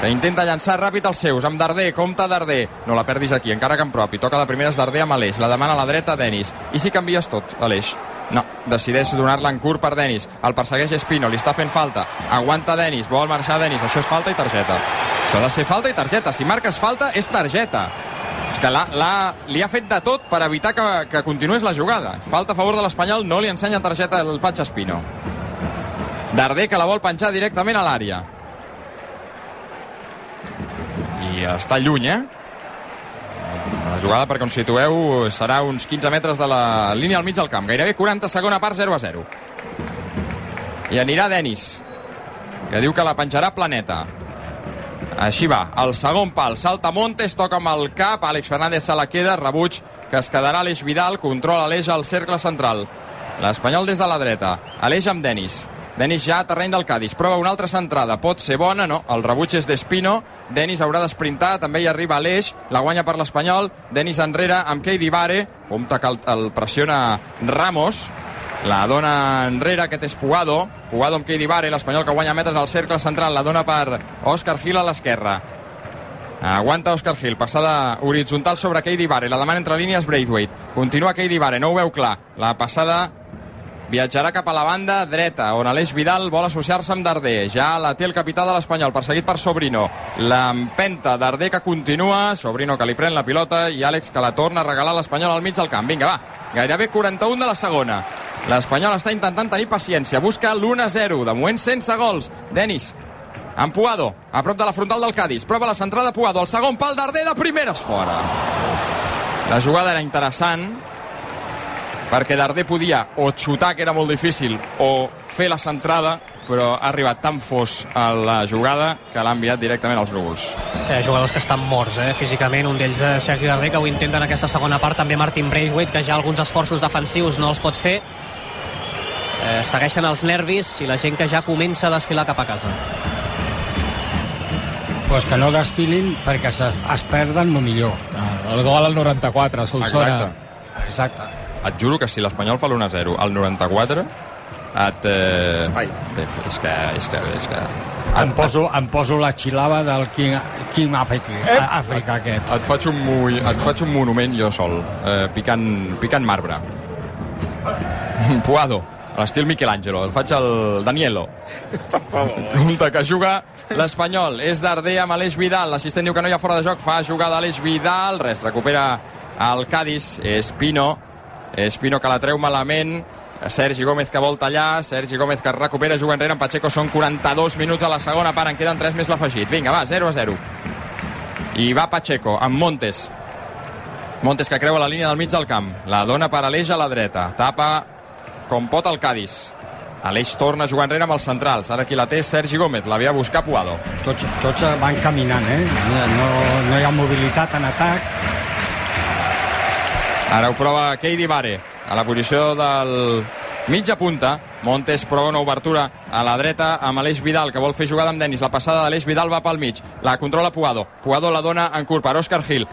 que intenta llançar ràpid els seus, amb Darder, compta Darder, no la perdis aquí, encara que en propi, toca de primeres Darder amb Aleix, la demana a la dreta Denis, i si canvies tot, Aleix? Decideix donar-la en curt per Denis, el persegueix Espino, li està fent falta, aguanta Denis, vol marxar Denis, això és falta i targeta. Això ha de ser falta i targeta, si marques falta és targeta. És que l'ha- l'ha- li ha fet de tot per evitar que, que continués la jugada. Falta a favor de l'Espanyol, no li ensenya targeta el Patx Espino. Darder que la vol penjar directament a l'àrea. i està lluny, eh? La jugada, perquè on situeu, serà uns 15 metres de la línia al mig del camp. Gairebé 40 segona part, 0 a 0. I anirà Denis, que diu que la penjarà Planeta. Així va, el segon pal, salta Montes, toca amb el cap, Àlex Fernández se la queda, rebuig que es quedarà Aleix Vidal, controla l'Eix al cercle central. L'Espanyol des de la dreta, Aleix amb Denis. Denis ja a terreny del Cádiz, prova una altra centrada, pot ser bona, no, el rebuig és d'Espino, Denis haurà d'esprintar, també hi arriba Aleix, la guanya per l'Espanyol, Denis enrere amb Keidi Vare, compte que el, el pressiona Ramos, la dona enrere, aquest és Puado. Puado amb Keidi Vare, l'Espanyol que guanya metres al cercle central. La dona per Òscar Gil a l'esquerra. Aguanta Òscar Gil, passada horitzontal sobre Keidi Vare. La demana entre línies Braithwaite. Continua Keidi Vare, no ho veu clar. La passada viatjarà cap a la banda dreta, on Aleix Vidal vol associar-se amb Darder. Ja la té el capità de l'Espanyol, perseguit per Sobrino. L'empenta Darder que continua, Sobrino que li pren la pilota i Àlex que la torna a regalar a l'Espanyol al mig del camp. Vinga, va, gairebé 41 de la segona. L'Espanyol està intentant tenir paciència, busca l'1-0, de moment sense gols. Denis, amb Puado, a prop de la frontal del Cádiz. Prova la centrada Puado, el segon pal Darder de primeres fora. La jugada era interessant, perquè Darder podia o xutar, que era molt difícil, o fer la centrada, però ha arribat tan fos a la jugada que l'ha enviat directament als núvols. Hi ha jugadors que estan morts eh, físicament, un d'ells és Sergi Darder, que ho intenta en aquesta segona part, també Martin Braithwaite, que ja alguns esforços defensius no els pot fer. Eh, segueixen els nervis i la gent que ja comença a desfilar cap a casa. Pues que no desfilin perquè es, es perden el millor. El gol al 94, Solsona. Exacte. Exacte. Et juro que si l'Espanyol fa l'1-0 al 94, et... Eh... Ai. És que... És que, és que... Em poso, em poso la xilava del King, King Africa, Eh? Àfrica aquest. Et faig un, et faig un monument jo sol, eh, picant, picant marbre. Puado, a l'estil Michelangelo. El faig al Danielo. Compte que juga l'Espanyol. És Darder amb Aleix Vidal. L'assistent diu que no hi ha fora de joc. Fa jugada Aleix Vidal. Res, recupera al Cádiz, Espino, Espino que la treu malament, Sergi Gómez que vol tallar, Sergi Gómez que recupera, juga enrere amb Pacheco, són 42 minuts a la segona part, en queden 3 més l'afegit. Vinga, va, 0 a 0. I va Pacheco, amb Montes. Montes que creua la línia del mig del camp. La dona per Aleix a la dreta. Tapa com pot el Cádiz. Aleix torna a jugar enrere amb els centrals. Ara qui la té Sergi Gómez. L'havia a buscar Puado. Tots, tots van caminant, eh? No, no hi ha mobilitat en atac. Ara ho prova Keidi Vare a la posició del mitja punta. Montes prova una obertura a la dreta amb Aleix Vidal, que vol fer jugada amb Denis. La passada d'Aleix Vidal va pel mig. La controla Puado. Puado la dona en curt per Òscar Gil.